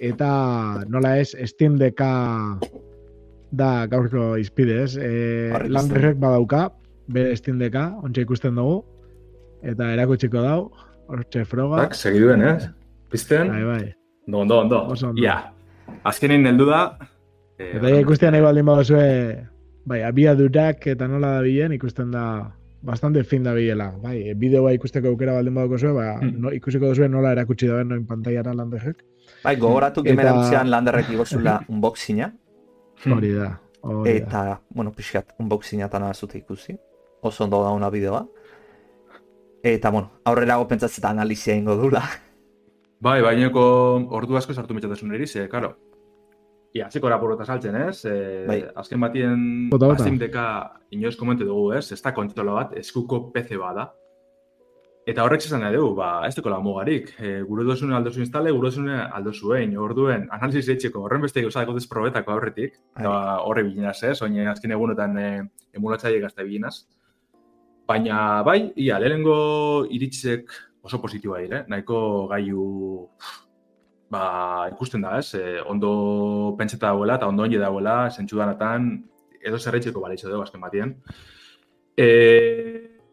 eta nola ez Steam Decka da gaurko izpide, ez? E, Landerrek badauka, bere Steam Decka, ontsa ikusten dugu eta erakutsiko dau, hortxe froga. Tak, segiduen, ez? Pizten? Bai, bai. Do, ondo, ondo. Ia, azkenin heldu da. Eh, eta ikusten nahi baldin baduzue, bai, abiadurak eta nola da bilen, ikusten da bastante fin da biela. Bai, e, bideoa ikusteko aukera baldin badoko zuen, ba, mm. no, ikusiko duzue nola erakutsi da noin pantaiara landerrek. Bai, gogoratu Eta... gemerantzean landerrek igozula unboxinga. Hori da. Hori Eta, bueno, pixkat, unboxinga eta zute ikusi. Oso ondo da una bideoa. Eta, bueno, aurrera gopentzatzen analizia ingo dula. Bai, baineko ordu asko sartu mitzatzen erize, karo. Ia, ziko rapurrota saltzen, ez? E, bai. Azken batien Steam deka inoiz komente dugu, ez? Ez da kontrola bat, eskuko PC bada. Eta horrek zesan nahi dugu, ba, ez dukola mugarik. E, gure dozune aldozu instale, gure dozune aldozu egin. Orduen, analizis eitxeko, horren beste gauza dako desprobetako aurretik. Bai. Eta horre bilinaz, ez? Oin, azken egunetan e, emulatzaile gazte bilinaz. Baina, bai, ia, lehenengo iritzek oso positiua dire, nahiko gaiu ba, ikusten da, ez? E, ondo pentseta dagoela eta ondo onge dagoela, zentsu danatan, edo zerretxeko bale dugu azken batien. E,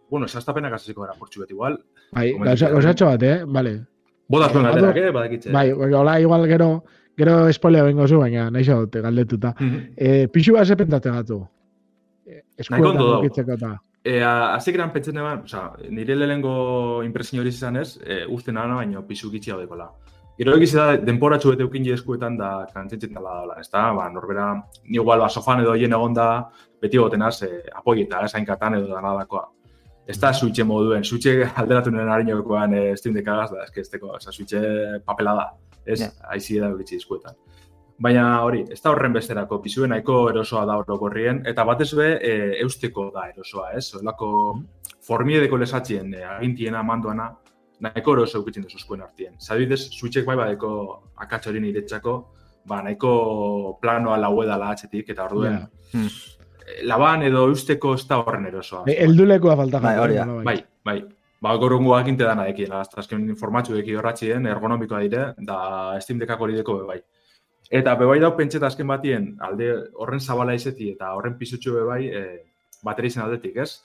bueno, esaztapenak azaziko gara portxu bet igual. Bai, gauzatxo bat, eh? Vale. Boda zuen galderak, eh? Badakitze. Bai, hola, igual gero, gero spoilea bengo zu, baina nahi dute galdetuta. Mm -hmm. e, pixu bat zepentate gatu. Nahi kondo dago. E, Azik eran pentsen eban, oza, nire lehenengo impresin hori izan ez, e, uste nana baino pixu gitxia dekola. Gero egiz da, denpora txu ukin eskuetan da kantzitzen dela dela, ez da? Ba, norbera, igual, ba, sofan edo hien egon da, beti gotenaz, eh, apoieta, ez hain katan edo da nadakoa. Ez da suitxe moduen, suitxe alderatu nire nari niokoan eh, Steam Deckagaz, da, ez que ez ez suitxe papela da, ez, yeah. aizi eda egitzi eskuetan. Baina hori, ez da horren besterako, pizue nahiko erosoa da horroko eta batez be, e, eusteko da erosoa, ez? Olako mm. formiedeko lesatxien, e, agintiena, manduana, nahiko oro zeukitzen duzu zuen artien. Zabidez, switchek bai badeko akatxorin iretzako, ba, nahiko planoa laue dala atxetik, eta orduen. Yeah. Laban edo usteko ez da horren erosoa. E, eldulekoa falta. Bai, hori Bai, bai. Ba, gorungo aginte dana ekin, azken informatxu eki horratxien, ergonomikoa dire, da Steam Deckako hori deko bai. Eta bebai dau pentseta azken batien, alde horren zabala izeti eta horren pisutxu bebai, e, bateri zen aldetik, ez?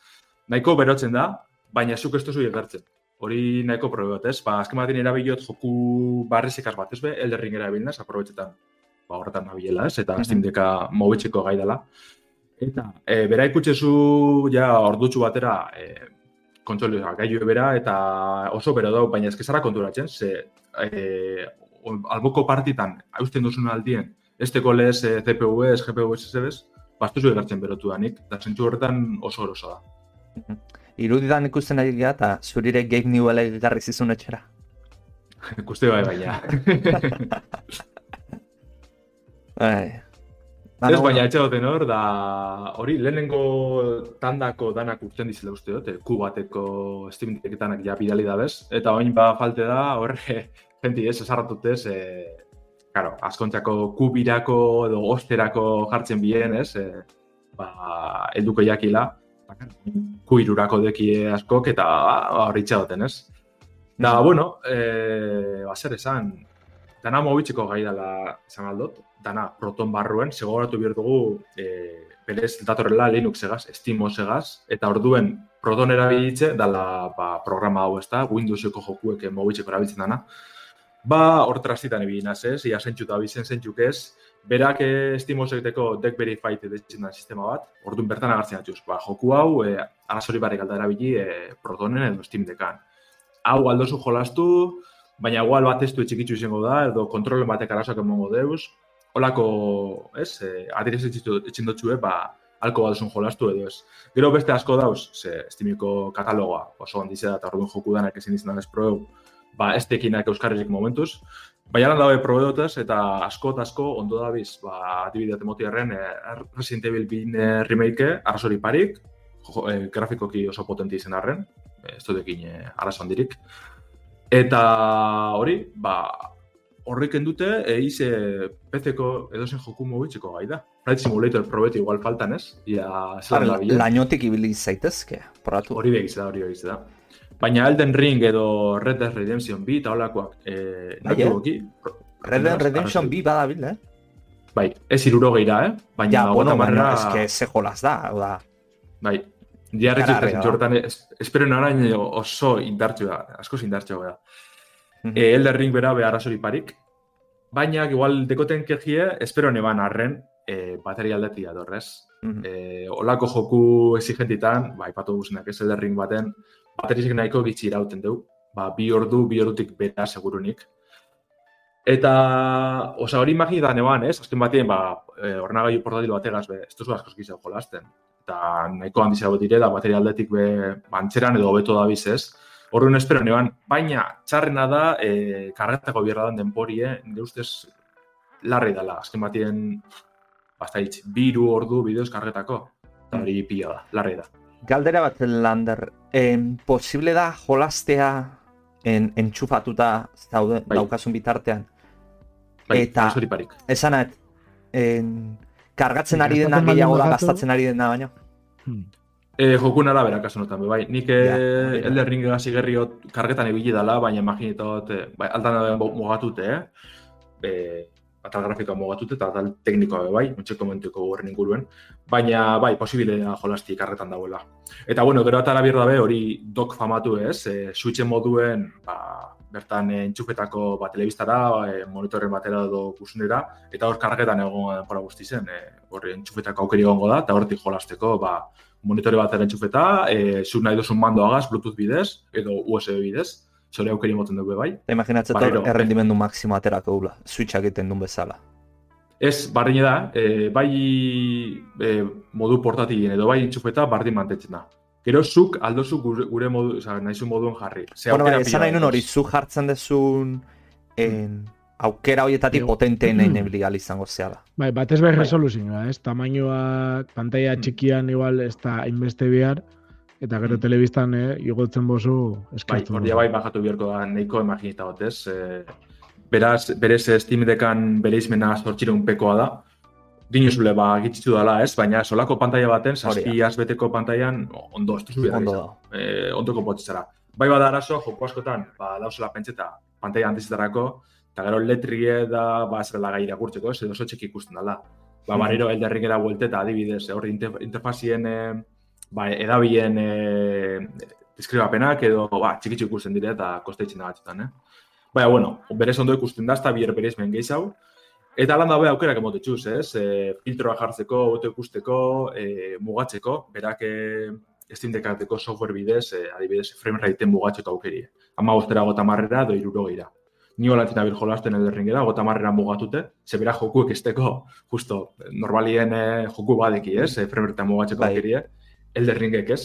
Nahiko berotzen da, baina zuk ez duzu egertzen hori nahiko probe ez? Ba, azken batean erabilot joku barrizikaz bat, ez be? Elderring erabilnaz, aprobetxetan, ba, horretan nabiela, ez? Eta Steam Decka mobetxeko gai dela. Eta, e, bera ikutxezu, ja, ordutxu batera, e, kontsoli, gaiu bera, eta oso bero dau, baina ezkezara konturatzen, ze, e, alboko partitan, hausten duzun aldien, ez teko lez e, CPU ez, GPU ez, ez, bastu zu egartzen berotu danik, eta zentzu horretan oso eroso da iruditan ikusten ari gara, eta zurire Gabe Newell egarri zizun etxera. Ikuste bai baina. bai. Ez baina etxe duten hor, da hori lehenengo tandako danak urten dizela uste dut, ku bateko Steam ja bidali da bez, eta oin ba falte da, horre, jenti ez, esarratut ez, e, karo, askontzako kubirako edo osterako jartzen bien ez, e, ba, elduko jakila, kuirurako deki askok eta ba, hori duten, ez? Da, bueno, e, ba, zer esan, dana mobitzeko gai dela esan aldot, dana proton barruen, segoratu behar dugu, e, berez datorrela Linux egaz, Steam egaz, eta orduen proton erabilitze dala ba, programa hau ez da, Windowseko jokuek mobitzeko erabiltzen dana. Ba, hor trastitan ebin az ez, ia zentxut abizen zentxuk ez, berak estimo egiteko deck verified da sistema bat, orduan bertan agartzen atuz. Ba, joku hau, e, arazori barrik alda erabili e, protonen edo Steam Deckan. Hau aldozu jolastu, baina igual bat ez du etxikitzu izango da, edo kontrolen batek arazoak emongo deuz. Holako, ez, e, adirez etxin dutxu, ba, alko bat jolastu edo ez. Gero beste asko dauz, ze Steamiko katalogoa oso da, eta orduan joku danak ezin izan ez proeu, ba, ez tekinak euskarrizik momentuz. Baina lan dabe probedotez, eta asko eta asko ondo da biz, ba, adibidea temotiarren, e, Resident Evil 2 e, remake, arrazori parik, jo, e, grafikoki oso potenti izen arren, ez dutekin e, arazo handirik. Eta hori, ba, horrek dute, eiz e, PC-ko edozen joku mugitxeko gai da. Flight Simulator probeti igual faltan ez? Ia, zelan da Lainotik ibili zaitezke, poratu. Hori begiz da, hori begiz da. Baina Elden Ring edo Red Dead Redemption 2 eta holakoak eh, bai, eh? Red Dead Redemption 2 badabil, eh? Bai, ez iruro geira, eh? Baina, ja, bueno, marra... ez que ze jolaz da, hau da. Bai, diarretxu jortan, espero narain oso indartxua, asko indartxua da. Mm -hmm. eh, Elden Ring bera behar asori parik, baina, igual, dekoten kejie, espero neban arren, eh, bateri aldetia dorrez. Mm -hmm. eh, olako joku exigentitan, bai, patu guztiak ez Elden Ring baten, baterizik nahiko gitzi irauten du. Ba, bi ordu, bi ordutik bera segurunik. Eta, osa hori imagini da neban, ez? Azken batien, ba, e, ornagailu portatil bategaz, be, ez duzu asko eskizau jolasten. Eta nahiko handizia bat dire, da bateri aldetik be, bantxeran edo beto da biz, ez? Horren espero neban, baina txarrena da, e, karretako bierra den denporie, eh? nire ustez, larri dela, azken batien, basta hitz, biru ordu bideoz karretako, eta hori pila da, larri da. Galdera bat lander, en, posible da jolastea en, entxufatuta zaude, bai. daukasun bitartean? Bai, eta, esan en, kargatzen ari dena gehiago da, gastatzen ari dena baina? Hmm. E, jokun arabera kasu notan, bai. Nik ja, eh, Elder Ring gazi gerriot kargetan ibili dela, baina imaginitot, eh, bai, altan mugatute, eh? E, atal grafikoa mugatute eta atal teknikoa bai, ontsa komentuko horren inguruen, baina bai, posibilea jolasti karretan dauela. Eta bueno, gero atara birra dabe hori dok famatu ez, e, switchen moduen, ba, bertan e, ba, telebistara, e, monitorren batera edo kusunera, eta hor kargetan egon pora guzti zen, e, hori entxufetako aukeri egongo da, eta hortik jolasteko, ba, monitore batera entxufeta, e, zu nahi duzun mandoagaz, Bluetooth bidez, edo USB bidez, zore aukeri moten dugu bai. Eta imaginatzen dut errendimendu maksimo aterako gula, switch egiten duen bezala. Ez, barri da, e, bai e, modu portatilien edo bai intxufeta bardin mantetzen da. Gero zuk aldozu gure, gure modu, oza, nahi moduen jarri. Ze bueno, bai, esan nahi hori, zu jartzen dezun en, aukera horietatik potenteen egin ebili izango zehala. Bai, bat ez behar bai. resoluzioa, ez? Tamainoa, pantalla mm. txikian igual ez da inbeste bihar, Eta gero telebistan, eh, igotzen bozu eskertu. Bai, bai, bajatu biharko da, nahiko imaginita batez. Eh, beraz, berez Steam dekan bere izmena sortxireun pekoa da. Dinuzule, ba, gitzitu dela, ez? Baina solako pantalla baten, zazpi azbeteko pantailan, ondo, ez duzu ondo, eh, ondoko potzitzara. Bai bada arazo, joko askotan, ba, dauzela pentseta, pantalla antizitarako, eta gero letrie da, ba, ez dela gaira gurtzeko, ez edo txek ikusten dela. Ba, mm. barriro, elderrik era buelteta, adibidez, hori interfazien, eh, ba, edabien e, deskribapenak edo ba, txikitzu ikusten dire eta kosteitzen da batzutan, eh? Baina, bueno, berez ondo ikusten da, ez da bier berez men gehiago. Eta lan dabe aukerak emote txuz, ez? E, filtroa jartzeko, auto ikusteko, e, mugatzeko, berak e, Steam software bidez, e, adibidez, frame rate mugatzeko aukeri. Ama ostera gota marrera, do iruro gira. Ni hola tina bir jolasten ederringera, gota marrera mugatute, ze bera jokuek esteko, justo, normalien e, joku badeki, ez? E, frame rate mugatzeko bai. aukeri, elderringek ez.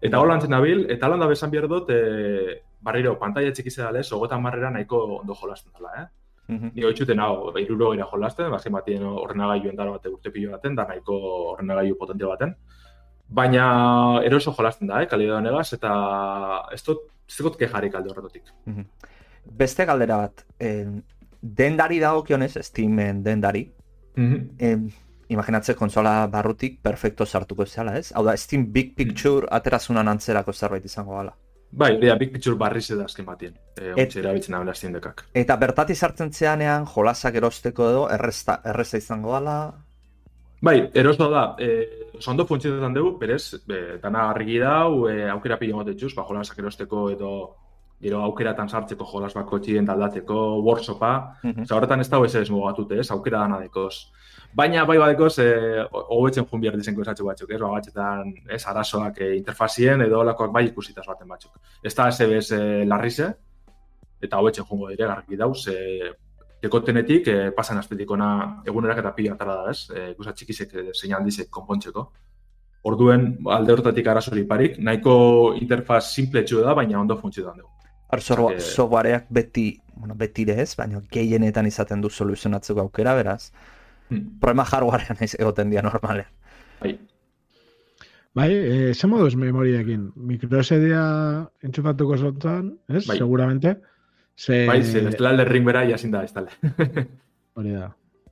Eta hola antzen nabil, eta hola da besan behar dut, e, barriro, pantalla txiki zeda lez, ogota marrera nahiko ondo jolasten dela, eh? Mm -hmm. Ni hoitzuten hau, iruro gira jolasten, bazken batien ordenagailu endara bate urte pilo baten, da nahiko ordenagailu potente baten. Baina eroso jolasten da, eh, kalidad negaz, eta ez dut, ez dut kejarik alde horretotik. Mm Beste galdera bat, eh, dendari dago kionez, Steamen dendari, mm -hmm. eh, imaginatzen konsola barrutik perfecto sartuko zela, ez? Hau da, Steam Big Picture mm. aterazunan antzerako zerbait izango gala. Bai, bera, Big Picture barri zeda azken batien. E, Et, erabiltzen abela Steam dekak. Eta bertati sartzen zeanean, jolasak erosteko edo, erresta, erresta izango gala? Bai, eroso da, e, ondo funtzionetan dugu, berez, be, dana argi dau, e, aukera pila mote ba, jolasak erosteko edo gero aukeratan sartzeko jolas bako txien daldatzeko, workshopa, mm -hmm. horretan ez dago ez ez mugatute, ez, aukera dana dekoz. Baina bai badekoz, e, hobetzen jun behar dizenko esatxo batzuk, ez, bagatxetan, ez, arazoak e, interfazien edo olakoak bai ikusitaz baten batzuk. Ez da SBS e, larrize, eta hobetzen jungo dire, garriki dauz, e, dekotenetik, e, pasan azpetikona egunerak eta pila atara da, ez, e, ikusa txikizek zein handizek konpontzeko. Orduen, alde horretatik arazori parik, nahiko interfaz simple da, baina ondo funtzioan dugu. softwareak beti, bueno, beti ez, baina gehienetan izaten du soluzionatzeko aukera, beraz. Hmm. Problema hardwarean ez egoten dira normalean. Bai. Bai, eh, ze moduz memoriakin? Microsedia entzufatuko zotan, ez? Bai. Seguramente. Se... Bai, ze, ez dela ring bera, jasin da, ez dale. hori da.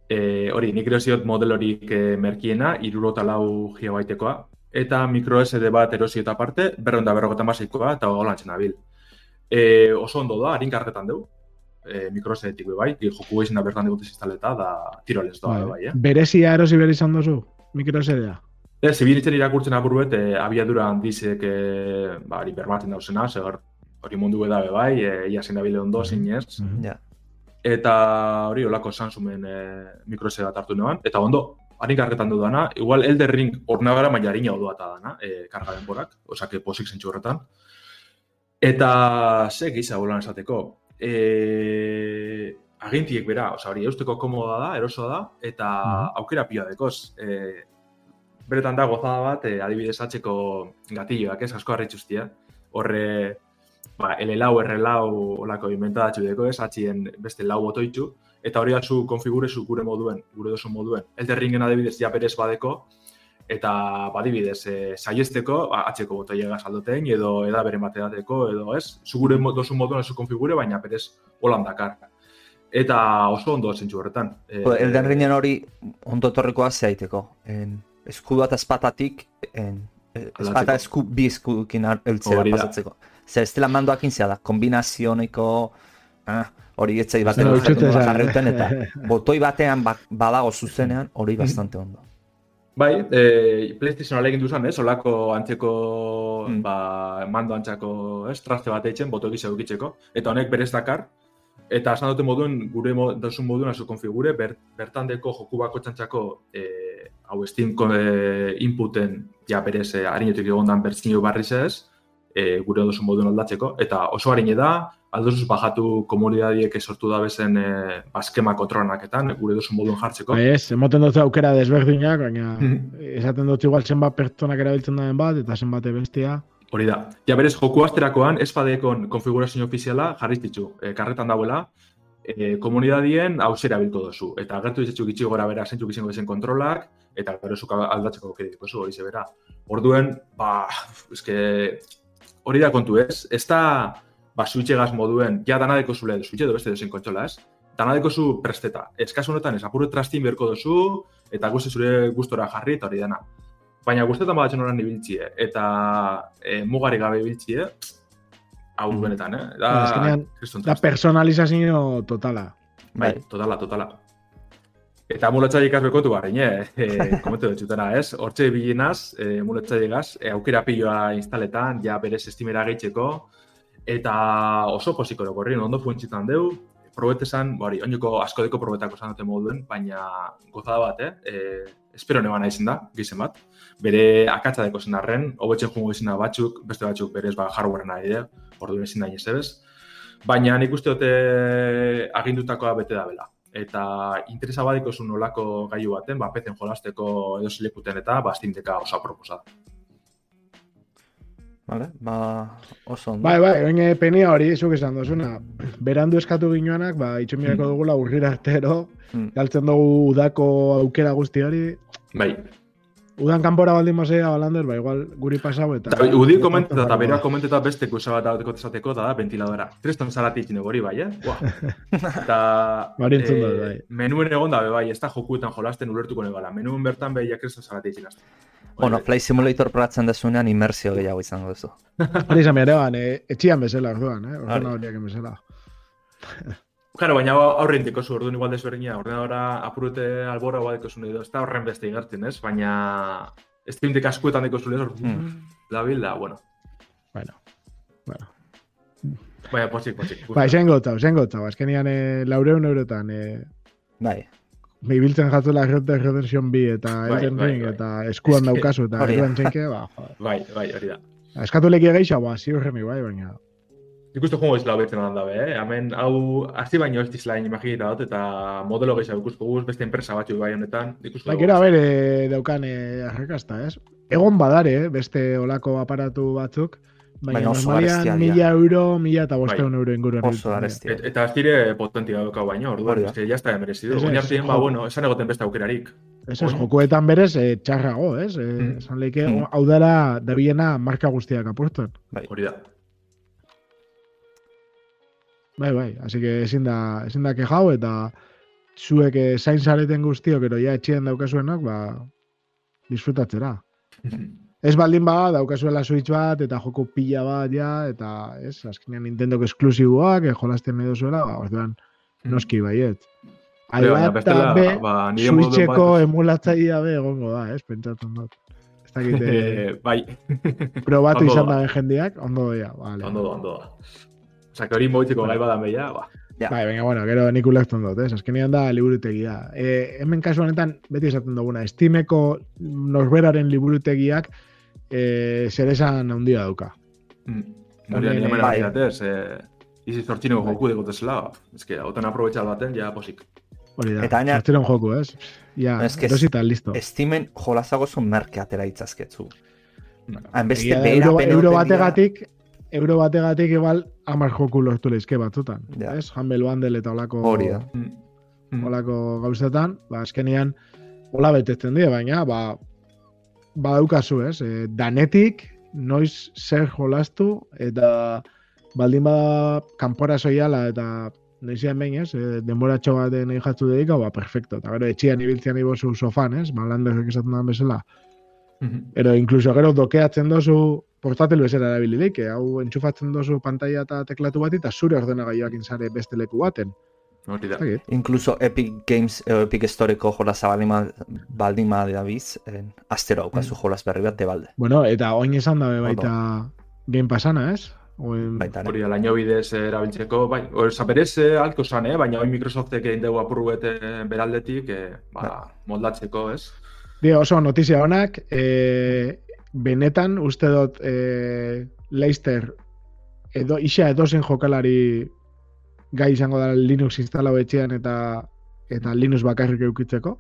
Eh, hori, nik erosiot model horik eh, merkiena, irurota lau gigabaitekoa, eta micro SD bat erosiota aparte, berronda berrogeta masikoa, eta holantzen abil. E, oso ondo da, harin kartetan dugu. E, mikrosetik bai, joku izan da bertan dugu instaleta da tiroles doa bai, bai eh? Berezia erosi behar izan duzu, mikrosedea? Ez, zibilitzen irakurtzen apurruet, e, abiadura handizek e, ba, hori bermatzen dauzena, segar hori mundu eda bai, e, ia zen dabile ondo mm zinez. Mm -hmm. Eta hori, olako Samsungen e, mikrosedea hartu neban, eta ondo, harin kargetan dudana, igual Elder Ring ornagara maila harina odua eta dana, e, karga denborak, osake posik zentsu horretan. Eta ze gisa bolan esateko. E, agintiek bera, oza, hori eusteko komoda da, erosoa da, eta mm aukera pila dekoz. E, beretan da gozada bat, e, adibidez atzeko gatilloak, ez, asko harritxustia. Horre, ba, L-lau, R-lau, olako inventadatxu deko, ez, atxien beste lau botoitxu, eta hori atzu konfigurezu gure moduen, gure dozu moduen. Elderringen adibidez ja berez badeko, eta badibidez, e, saiesteko, ba, atxeko botoiega saldoten, edo eda bere mateateko, edo ez, zugure dozu moduan ez konfigure, baina perez holan dakar. Eta oso ondo zentsu horretan. E, Elden Ringen hori ondo torrekoa zeaiteko. En, eskudu eta espatatik, en, espata esku, bi eskudukin eltzera pasatzeko. Zer, ez dela mandoak da, kombinazioneko, ah, hori etzai baten jarreuten, eta botoi batean ba, badago zuzenean, hori bastante ondo. Bai, e, PlayStation alegin duzan, ez, olako antzeko, mm. ba, mando antzako, ez, traste bat eitzen, boto egizia dukitzeko, eta honek berez dakar, eta esan dute moduen, gure mo, dozun moduen azu konfigure, ber, bertan deko joku bako txantxako, e, hau Steam e, inputen, ja, berez, e, harinetik egon dan bertzino barriz ez, e, gure dozun moduen aldatzeko, eta oso harine da, aldozuz bajatu komunidadiek sortu da bezen e, baskema kontrolaketan, gure duzu moduen jartzeko. Ez, emoten dut aukera desberdinak, baina mhm. esaten dut igual zenbat pertsonak erabiltzen den bat, eta zenbat bestia. Hori da. Ja berez, joku asterakoan, ez badekon konfigurazio ofiziala jarriz ditu. E, karretan dauela, e, komunidadien hau zera bilko dozu. Eta agertu dizetzu gitxi gora bera zentzuk izango bezen kontrolak, eta gero zuk aldatzeko aukerik zu, hori zebera. Orduen, ba, eske, hori da kontu ez, ez da, ba, suitxegaz moduen, ja danadeko zule, suitxe edo beste dozen kontxola, ez? Danadeko zu presteta. Ez kasu honetan, ez apurre trastin berko dozu, eta guzti zure gustora jarri eta hori dena. Baina guztetan badatzen horan ibiltzie, eta e, mugari gabe ibiltzie, hau mm. benetan, eh? Da, da, da personalizazio totala. Bai, totala, totala. Eta muletza ikaz bekotu barrein, eh? e, komentu dut zutena, ez? Hortxe bilinaz, e, muletza ikaz, e, aukera piloa instaletan, ja berez estimera gehitzeko, eta oso posiko dugu ondo funtzitan deu, probetesan, bari, onjoko asko deko probetako zan dute moduen, baina gozada bat, eh? E, espero neban nahi da, gizen bat. Bere akatza deko zen arren, hobetzen jungo izena batzuk, beste batzuk berez ba, hardware nahi da, ordu ezin da. Baina nik uste dute agindutakoa bete da bela. Eta interesa badiko zuen nolako gaiu baten, ba, peten jolasteko edo zilekuten eta ba, oso aproposat. Vale, ba, oso ondo. Bai, bai, oin penia hori, zuk esan dozuna. Berandu eskatu ginoanak, ba, mirako mm. dugula urrira artero, mm. galtzen dugu udako aukera guzti hori. Bai. Udan kanpora baldin mazea, Balander, ba, igual guri pasau eta... Da, udi komenteta eta berak komenteta beste kusa bat tesateko, da, ventiladora. Tristan zarati itxine gori, bai, eh? Buah. Eta... Bari entzun da, bai. Menuen egon da, bai, ez da jokuetan jolasten ulertuko negala. Menuen bertan, bai, jakrestan zarati itxinazten. Bueno, Flight Simulator probatzen desunean inmersio gehiago izango duzu. Hori izan behar eban, eh, etxian bezala, orduan, eh? Orduan horiak bezala. Claro, baina aurrein diko zu, orduan igual desberdina, ordenadora apurute albora bat diko edo, ez da horren beste igartzen, ez? Baina ez tintik askuetan diko zu, mm. la bilda, bueno. Bueno, bueno. Baina, potxik, potxik. Ba, esen gotau, esen gotau, azkenian eh, laureun eurotan, eh, Bai. Bibiltzen jatu la Red Dead Redemption bi eta bai, Elden bai, Ring bai. eta eskuan daukazu eta Elden txenke, ba, joder. Bai, bai, hori da. Eskatu lekia gehiago, ba, ziur jemi, bai, baina. Ikustu jongo izla betzen be, eh? Hemen, hau, hasi baino ez dizlain imaginita dut, eta modelo gehiago ikusko guz, beste enpresa batzu bai honetan. Bai, gero, a ber, eh, daukan eh, arrekasta, ez? Egon badare, beste olako aparatu batzuk, Baina normalian mila euro, mila eta boste bai. euro inguru. Oso garestia. Et, eta ez dire potentia dauka baina, orduan, ez que jazta emerezidu. Oin hartien, ba, bueno, esan egoten beste aukerarik. Ez ez, jokoetan berez, eh, txarrago, ez? Eh, mm. Esan leike, mm. hau dara, dabiena marka guztiak apurtuen. Bai. Hori da. Bai, bai, así que ezin da, ezin da kejau, eta zuek eh, zain zareten guztiok, ero ja etxien daukazuenak, ba, disfrutatzera. ez baldin ba, daukazuela Switch bat, eta joko pila bat, ja, eta, ez, azkenean Nintendo esklusiboak, eh, jolazten edo zuela, ba, orduan, mm. noski baiet. Ahi bat, eta be, ba, Switcheko emulatzaia be, egongo da, ez, pentsatzen dut. Ez dakite... bai. Probatu izan da jendiak, ondo doia, vale. Ondo do, ondo do. Que hori moitzeko gai badan beha, ba. Ja. Bai, venga, bueno, gero nik ulekton dut, eh? Azkenean da liburutegia. E, hemen kasu honetan, beti esaten duguna, estimeko norberaren liburutegiak e, zer esan handia dauka. Mm. Hori, nire mera bai. batez, e, izi zortzineko bai. joku dugu tesela, ez que, otan aprobetxal baten, ja, posik. Hori da, eta aina, zortziron joku, ez? Ja, es que erosita, listo. Estimen jolazago zuen merke atera itzazketzu. Mm. Beste, euro, euro bategatik, euro bategatik igual amar joku lortu lehizke batzutan. Ja. Ez? Humble Bundle eta olako... Hori da. Mm. Mm. Olako gauzetan, ba, azkenian, hola betetzen dira, baina, ba, ba daukazu, ez? E, danetik, noiz zer jolastu, eta baldin ba kanpora soiala, eta noizian behin, ez? E, denboratxo bat nahi jatzu dedika, ba, perfecto. Eta gero, etxian ibiltzean ibozu sofan, ez? Malandezek esaten da bezala. Mm -hmm. Ero, inkluso gero dokeatzen dozu portatel bezala erabililik, hau entxufatzen dozu pantalla eta teklatu bat, eta zure ordenagailoak insare beste leku baten. Hori da. Incluso Epic Games, eh, Epic Storeko jolas baldima, baldima da biz, eh, astero aukazu mm. jolas berri bat de balde. Bueno, eta oin esan dabe baita Game Passana, ez? Oen... Baita, Hori da, laino bidez erabiltzeko, bai, hori zaperez alko zan, eh? baina oin Microsoftek egin dugu apurruet beraldetik, eh, ba, ba, moldatzeko, ez? Dio, oso notizia honak, eh, benetan uste dut e, Leicester edo isa edozen jokalari gai izango da Linux instalau etxean eta eta Linux bakarrik eukitzeko.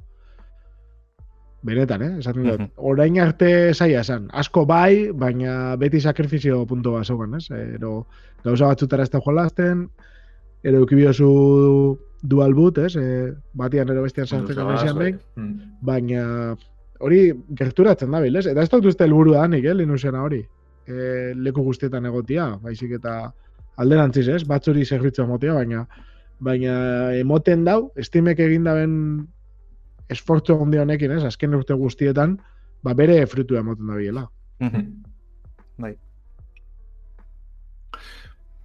Benetan, eh? Esaten dut. Mhm. Orain arte saia esan. Asko bai, baina beti sakrifizio punto bat zaugan, ez? Ero, gauza batzutara ez da jolazten, ero eukibiozu dual boot, ez? E, batian ero bestian sartzeko behin, mhm. baina hori gerturatzen da bilez, eta ez dut uste helburu da nik, eh, Linuxena hori. E, leku guztietan egotia, baizik eta alderantziz, ez? Batzuri zerbitzu emotia, baina baina emoten dau, estimek egin daben esfortzu handi honekin, ez? Azken urte guztietan, ba bere frutu emoten da biela. Mhm. bai.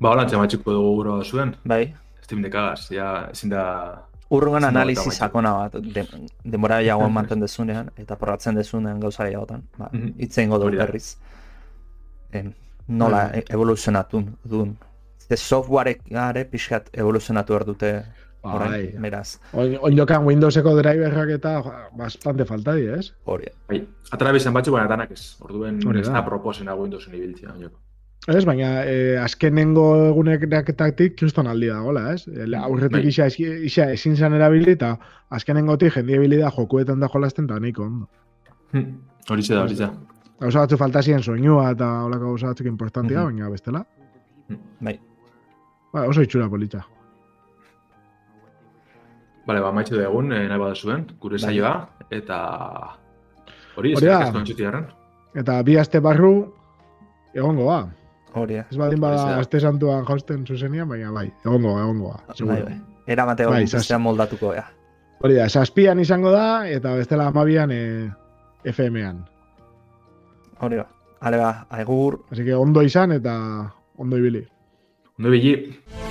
Ba, hola, txamatxiko dugu guro zuen. Bai. Estim dekagaz, ja, ezin da Urrungan analizi sakona bat, de, demora jagoan manten dezunean, eta porratzen dezunean gauza jagotan. Ba, mm -hmm. Itzein godo berriz. En, nola mm -hmm. evoluzionatu duen. Ze softwareek gare pixkat evoluzionatu erdute orain, bai. meraz. Oin jokan Windowseko driverrak eta bastante falta di, ez? Hori. Bai, atara bizan batzu baina danak ez. Orduen ez da proposena Windowsen ibiltzea. Ez, baina eh, azkenengo egunek daketatik kriston aldi da, gola, ez? Aurretik bai. isa, isa ezin zan erabili eta azkenengo ti jendia ebili da jokuetan da jolazten eta niko, ondo. Hmm. Da, hori da. Gauza batzu falta ziren soinua eta holako gauza batzuk importantia, baina bestela. Hmm. Bai. Ba, oso itxura polita. Bale, ba, maitxu egun, eh, nahi bada zuen, gure bai. saioa, eta hori, ez da, Eta bi aste barru, egongo ba. Hori, Ez baldin bada azte santuan jausten zuzenian, baina bai, egongo, egongo. Bai, bai. Era mate bai, moldatuko, ja. Hori da, saspian izango da, eta bestela amabian e, eh, FM-an. Hori da, ale ba, aigur. Así que ondo izan eta ondo ibili. Ondo ibili.